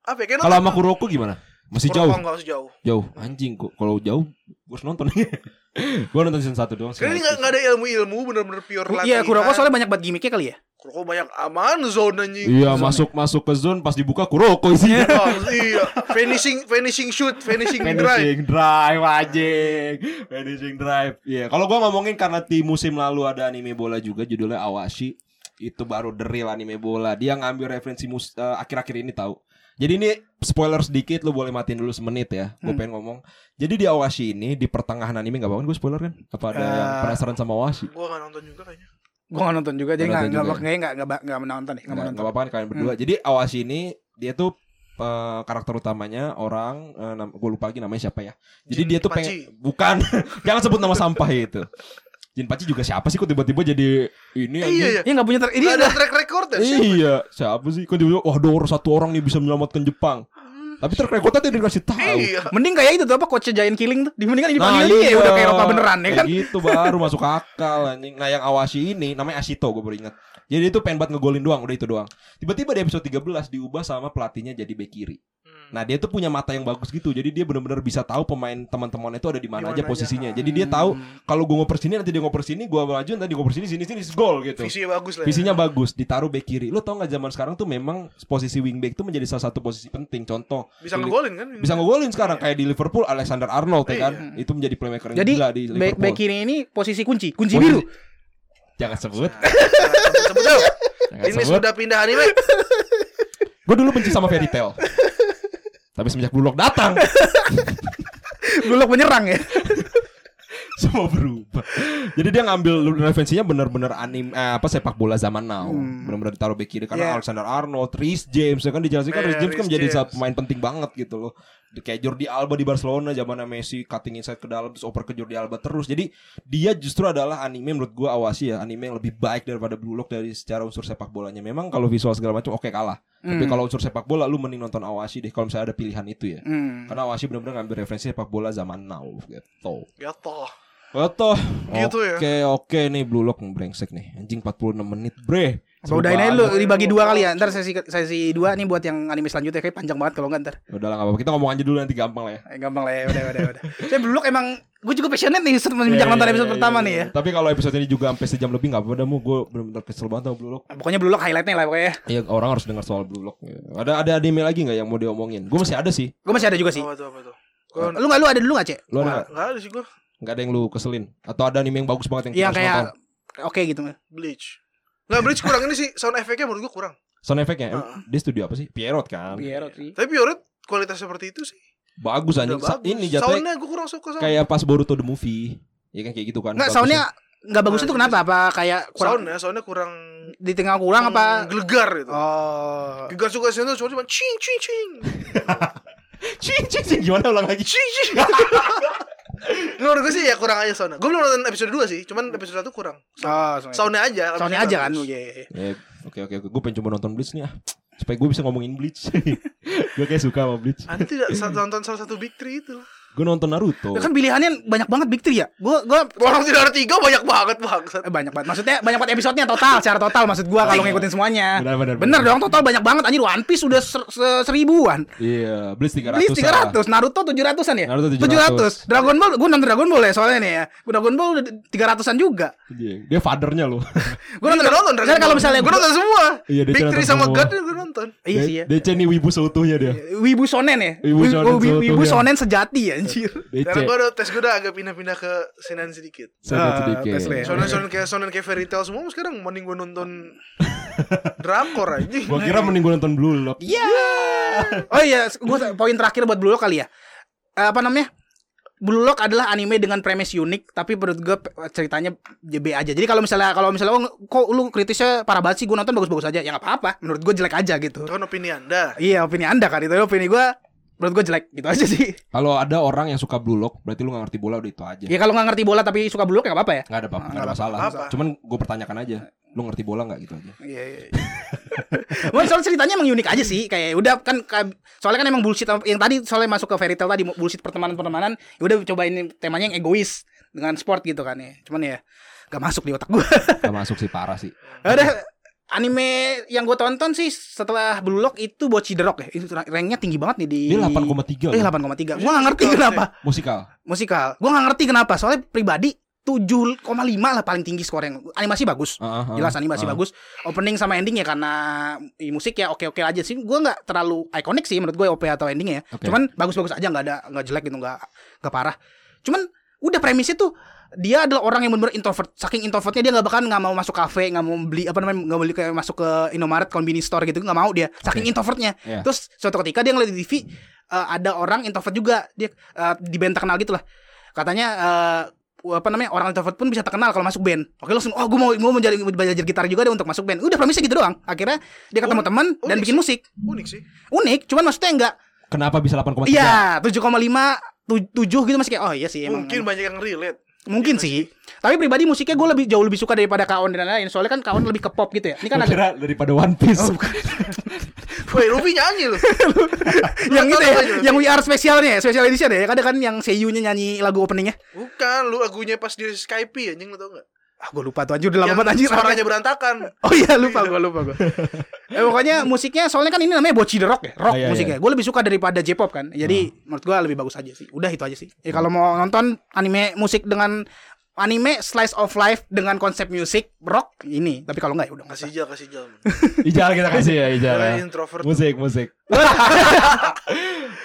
apa ya? Kalau sama Kuroko gimana? Masih jauh. nggak sejauh. Jauh. Anjing kok. Kalau jauh, gue harus nonton. gue nonton season satu doang. Karena ini nggak nggak ada ilmu-ilmu bener-bener pure latihan. iya Kuroko soalnya banyak banget gimmicknya kali ya Kuroko banyak aman zone anjing. Iya masuk masuk ke zone pas dibuka Kuroko isinya. Oh, iya. Finishing finishing shoot, finishing drive. Finishing drive anjing. Finishing drive. Iya, kalau gua ngomongin karena di musim lalu ada anime bola juga judulnya Awashi. Itu baru the real anime bola. Dia ngambil referensi mus eh, akhir-akhir ini tahu. Jadi ini spoiler sedikit lu boleh matiin dulu semenit ya. Gue Hmm. pengen ngomong. Jadi di Awashi ini di pertengahan anime gak apa-apa gue spoiler kan? Apa ada yang Eh, penasaran sama Awashi? Gua nggak nonton juga kayaknya. gue nggak nonton juga jadi Nggak nggak nonton nggak nggak nggak menonton nih nggak nggak apa-apa kan kalian berdua. Jadi Awashi ini dia tuh eh, karakter utamanya orang gue lupa lagi namanya siapa ya. Jadi Jin dia tuh Pachi. pengen bukan jangan sebut nama sampah itu. Jin Pachi juga siapa sih kok tiba-tiba jadi ini Iya, anjing? iya. Iya nggak punya ter ini ada track record ya? siapa? Iya, siapa sih? Kok tiba-tiba wah ada satu orang nih bisa menyelamatkan Jepang. Tapi track recordnya dia dikasih tahu. Iya. mending kayak itu tuh apa coach Giant Killing tuh dimendingan ini Nah, panggil dia iya. udah kayak Eropa beneran ya kan gitu baru masuk akal anjing. Nah, yang Awashi ini namanya Ashito gue baru ingat. Jadi itu pengen banget ngegolin doang, udah itu doang. Tiba-tiba di episode 13 diubah sama pelatihnya jadi bek kiri. Hmm. Nah, dia tuh punya mata yang bagus gitu. Jadi dia benar-benar bisa tahu pemain teman-temannya itu ada di mana aja posisinya. aja. Jadi dia tahu kalau gue ngoper sini nanti dia ngoper sini, gue maju nanti dia ngoper sini sini sini gol gitu. Visinya bagus lah. ya. Visinya bagus, ditaruh bek kiri. Lo tau gak zaman sekarang tuh memang posisi wingback tuh menjadi salah satu posisi penting. Contoh, Bisa ngegolin kan? bisa ngegolin sekarang kayak di Liverpool Alexander Arnold ya kan. Iya. Itu menjadi playmaker yang jadi gila di back Liverpool. back kiri ini posisi kunci kunci Posisi- biru Jangan sebut. Sebut dong. Jangan Ini sebut. sudah pindah anime. Gue dulu benci sama Fairy Tail. Tapi semenjak Blue Lock datang, Bulog menyerang ya semua berubah. Jadi dia ngambil referensinya benar-benar anim eh, apa sepak bola zaman now. Hmm. Benar-benar ditaruh bek kiri karena Iya. Alexander Arnold, Rhys James ya kan di Chelsea kan Iya, Rhys James kan Rhys menjadi James. pemain penting banget gitu loh. Di- Kayak Jordi Alba di Barcelona zamannya Messi cutting inside ke dalam terus oper ke Jordi Alba terus. Jadi dia justru adalah anime menurut gua awasi ya, anime yang lebih baik daripada Blue Lock dari secara unsur sepak bolanya. Memang kalau visual segala macam oke kalah. Tapi Hmm. kalau unsur sepak bola lu mending nonton Awashi deh kalau misalnya ada pilihan itu ya. Hmm. Karena Awashi benar-benar ngambil referensi sepak bola zaman now gitu. Ya toh. Foto. Gitu ya. Oke, oke nih Blue Lock brengsek nih. Anjing 46 menit, bre. Udahin aja lu dibagi dua kali ya Ntar sesi sesi dua nih buat yang anime selanjutnya Kayak panjang banget kalau nggak ntar Udah lah, gak apa-apa. Kita ngomong aja dulu nanti gampang lah ya. Eh, Gampang lah ya udah udah udah Saya Blue Lock emang Gue juga passionate nih Semenjak nonton Iya, episode iya, pertama iya, nih ya iya. Tapi kalau episode ini juga sampai sejam lebih gak apa-apa dah mu. Gue benar-benar kesel banget sama Blue Lock. Pokoknya Blue Lock highlightnya lah pokoknya Iya, orang harus dengar soal Blue Lock. Ada ada anime lagi nggak yang mau diomongin? Gue masih ada sih. Gue masih ada juga sih Apa tuh apa tuh? Gua Lu gak lu ada dulu gak cek? Lu ada nggak nggak? nggak ada sih gua. Nggak ada yang lu keselin? Atau ada anime yang bagus banget yang harus kayak? Oke gitu Bleach. Nggak Bleach kurang ini sih sound effect-nya menurut gua kurang. Sound effect-nya? Heeh. Dia studio apa sih? Pierrot kan? Pierrot sih Tapi Pioret kualitas seperti itu sih. Bagus anjing. Sa- bagus. Ini jatuhnya Soundnya gue kurang suka sama. kayak pas Boruto the movie. Ya kan kayak gitu kan. Enggak, soundnya nggak bagus itu kenapa? Apa kayak kurang Soundnya, soundnya kurang di tengah kurang apa? Gelegar gitu. Oh. Gegar suka sih tuh cuma cing cing cing. Cing cing cing gimana ulang lagi? Cing cing. Menurut gue sih ya kurang aja soundnya. Gue belum nonton episode 2 sih, cuman episode 1 kurang. Oh, Soundnya aja. Soundnya aja kan. Iya, iya. Ya, oke oke oke. Gue pengen coba nonton Bleach nih ah. Supaya gue bisa ngomongin Bleach. gue kayak suka sama Bleach. Anda tidak nonton salah satu Big Three itu lah. Gue nonton Naruto. Ya kan pilihannya banyak banget Big Three ya. Gua gua Orang tidak ada tiga banyak banget bangsat. eh, banyak banget. Maksudnya banyak banget episodenya total, secara total maksud gua kalau ngikutin semuanya. Benar, benar, Bener benar. dong, total banyak banget anjir One Piece udah ser se- seribuan. Iya, Bleach 300. Bleach 300, Naruto 700-an ya? Naruto 700. 700. Dragon Ball, gua nonton Dragon Ball ya soalnya nih ya. Gua Dragon Ball udah 300-an juga. Iya, Dia fathernya loh. Gua nonton, Gue nonton Kan kalau misalnya gue nonton semua. Iya, Big nonton Three sama semua. God gue nonton. Iya sih ya. DC nih wibu seutuhnya dia. Wibu Sonen ya? Wibu Wibu. Sonen sejati ya anjir. Karena gue udah tes gue udah agak pindah-pindah ke Senan sedikit. Sedikit Ah, sedikit. tes lah ya. Sonen sonen kayak sonen kayak fairy tale semua sekarang mending gue nonton drakor aja. Gua kira mending gue nonton Blue Lock. Iya. Oh iya, gua poin terakhir buat Blue Lock kali ya. Eh, apa namanya? Blue Lock adalah anime dengan premis unik, tapi menurut gue ceritanya JB aja. Jadi kalau misalnya kalau misalnya oh kok lu kritisnya parah banget sih, gue nonton bagus-bagus aja. Ya nggak apa-apa. Menurut gue jelek aja gitu. Itu kan opini anda. Iya, opini Anda kan itu opini gue menurut gue jelek gitu aja sih. Kalau ada orang yang suka Blue Lock, berarti lu gak ngerti bola udah itu aja. Ya kalau nggak ngerti bola tapi suka Blue Lock ya nggak apa-apa ya. Nggak ada apa-apa, nggak ada Nggak masalah. apa-apa. Cuman gue pertanyakan aja, lu ngerti bola nggak gitu aja? Iya iya. iya. Wah, soal ceritanya emang unik aja sih. Kayak udah kan ka- soalnya kan emang bullshit yang tadi soalnya masuk ke fairy tale tadi bullshit pertemanan-pertemanan. Ya udah coba ini temanya yang egois dengan sport gitu kan ya. Cuman ya gak masuk di otak gua. Gak masuk sih parah sih. Ada anime yang gue tonton sih setelah Blue Lock itu Bocchi the Rock ya. Itu ranknya tinggi banget nih di Dia 8,3 Eh loh. 8,3. Gua gak ngerti kenapa. Musikal. Musikal. Gua gak ngerti kenapa. Soalnya pribadi 7,5 lah paling tinggi skornya. Animasi bagus. Ah, ah. Jelas animasi Ah. bagus. Opening sama ending ya karena i- musik ya oke-oke aja sih. Gua nggak terlalu ikonik sih menurut gue OP atau endingnya ya. Oke. Cuman bagus-bagus aja nggak ada nggak jelek gitu nggak nggak parah. Cuman udah premisnya tuh dia adalah orang yang benar introvert. Saking introvertnya dia nggak bakal nggak mau masuk kafe, nggak mau beli apa namanya nggak beli kayak masuk ke Indomaret, convenience store gitu nggak mau dia. Saking introvertnya. Iya. Terus suatu ketika dia ngeliat di TV eh, ada orang introvert juga dia eh, di band terkenal gitu lah. Katanya eh, apa namanya orang introvert pun bisa terkenal kalau masuk band. Oke langsung oh gue mau gue mau jadi belajar gitar juga deh untuk masuk band. Udah premisnya gitu doang. Akhirnya dia ketemu teman dan unik bikin sih. musik. Unik sih. Unik, cuman maksudnya enggak Kenapa bisa 8,3? Iya, 7,5 tu- 7 gitu masih kayak oh iya sih emang. Mungkin banyak yang relate. Mungkin sih. Tapi pribadi musiknya gue lebih jauh lebih suka daripada Kaon dan lain-lain. Soalnya kan Kaon lebih ke pop gitu ya. Ini kan agak daripada One Piece. Oh, Woi, Ruby nyanyi lu. yang itu ya, yang We Are spesialnya ya, special edition ya. Ada kan yang Seiyu-nya nyanyi lagu openingnya. Bukan, lu lagunya pas di Skype anjing lu tau gak? Ah, gue lupa tuh anjir udah lama banget anjir. suaranya berantakan. Oh iya lupa gue lupa gue. eh, pokoknya musiknya soalnya kan ini namanya the Rock ya, rock Ah, iya, musiknya. Gue lebih suka daripada J-pop kan. Jadi menurut gue lebih bagus aja sih. Udah itu aja sih. Ya kalau mau nonton anime musik dengan anime slice of life dengan konsep musik rock ini. Tapi kalau enggak ya udah Kasih jal, kasih jal. Ijal kita kasih ya Ijal. Ya. introvert. Musik, musik.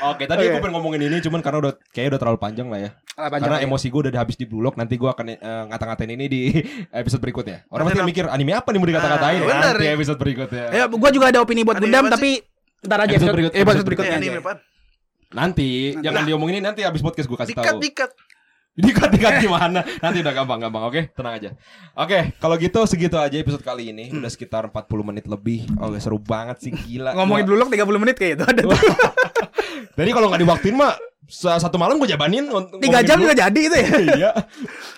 Oke, tadi Oke. aku pengen ngomongin ini cuman karena udah kayaknya udah terlalu panjang lah ya. Apa Karena aja, emosi gue udah habis di Blue Lock, nanti gue akan eh, ngata-ngatain ini di episode berikutnya. Orang pasti mikir anime apa nih mau dikata-katain Ah, bener, nanti ya. episode berikutnya. Ya, gue juga ada opini buat Anime Gundam tapi ntar aja Episode episode, berikut- eh, episode episode berikutnya. Nanti jangan diomongin ini nanti habis podcast gue kasih tahu. dikat. Dikat dikat gimana? Nanti udah gampang-gampang, oke? Tenang aja. Oke, kalau gitu segitu aja episode kali ini. Udah sekitar 40 menit lebih. Oke, seru banget sih gila. Ngomongin Blue Lock 30 menit kayak itu ada tuh. Jadi kalau nggak diwaktuin mah sa- satu malam gue jabanin 3 jam juga jadi itu ya. Iya.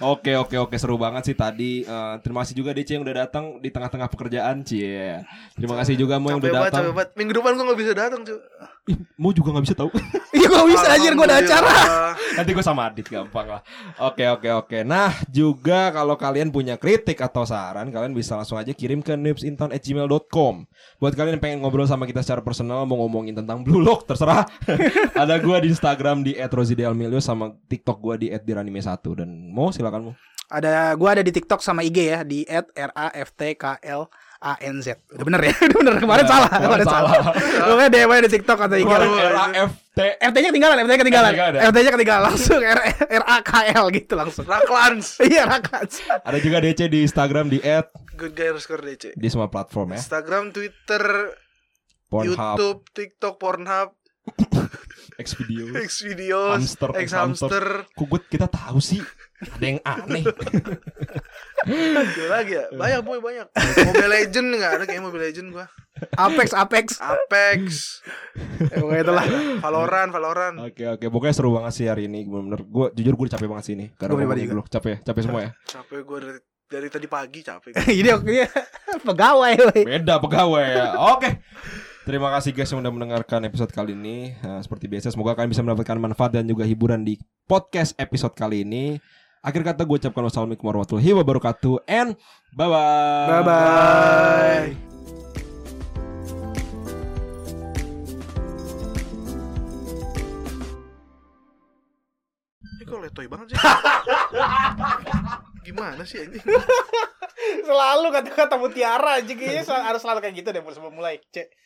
Oke oke oke seru banget sih tadi. Eh, terima kasih juga DC yang udah datang di tengah-tengah pekerjaan, Cie. Terima kasih juga Mo yang udah datang. Minggu depan gua gak bisa datang, cuy. Ih, Mo juga nggak bisa tahu. Iya kok bisa anjir gue ada acara. Nanti gue sama Adit gampang lah. Oke oke oke. Nah juga kalau kalian punya kritik atau saran, kalian bisa langsung aja kirim ke noobsintown@gmail.com. Buat kalian yang pengen ngobrol sama kita secara personal, mau ngomongin tentang Blue Lock, terserah. Ada gua di Instagram di @rosidelmilio sama TikTok gua di @diranime1 dan mau silakan mau. Ada gua ada di TikTok sama IG ya di @raftklANZ. Udah bener ya? Udah bener kemarin Ya, salah. kemarin Kemarin salah. Pokoknya DM aja di TikTok atau IG. Kemarin Waduh, RAFT FT-nya ketinggalan, FT-nya ketinggalan. ketinggalan ya? FT-nya ketinggalan langsung R RAKL gitu langsung. Raklans. Iya, Rakats. Ada juga DC di Instagram di Good guy underscore DC. di semua platform ya. Instagram, Twitter, Pornhub. YouTube, TikTok, Pornhub, X video. X videos, Hamster, X hamster. Kok gue kita tahu sih ada yang aneh. Ada lagi ya? Banyak boy banyak. Mobile Legend nggak ada kayak Mobile Legend gua. Apex Apex. Apex, Ya, pokoknya itulah. Valorant, Valorant. Oke oke pokoknya seru banget sih hari ini bener-bener gue jujur gue capek banget sih ini karena Gua pribadi dulu capek capek semua ya Capek gua dari, dari tadi pagi capek. Jadi oke pegawai woy. beda pegawai ya oke terima kasih guys yang udah mendengarkan episode kali ini Nah, seperti biasa semoga kalian bisa mendapatkan manfaat dan juga hiburan di podcast episode kali ini akhir kata gue ucapkan wassalamualaikum warahmatullahi wabarakatuh and bye bye Bye bye. Ini kok letoy banget sih. Gimana sih anjing? Selalu kata-kata mutiara aja kayaknya harus selalu kayak gitu deh sebelum mulai. Cek.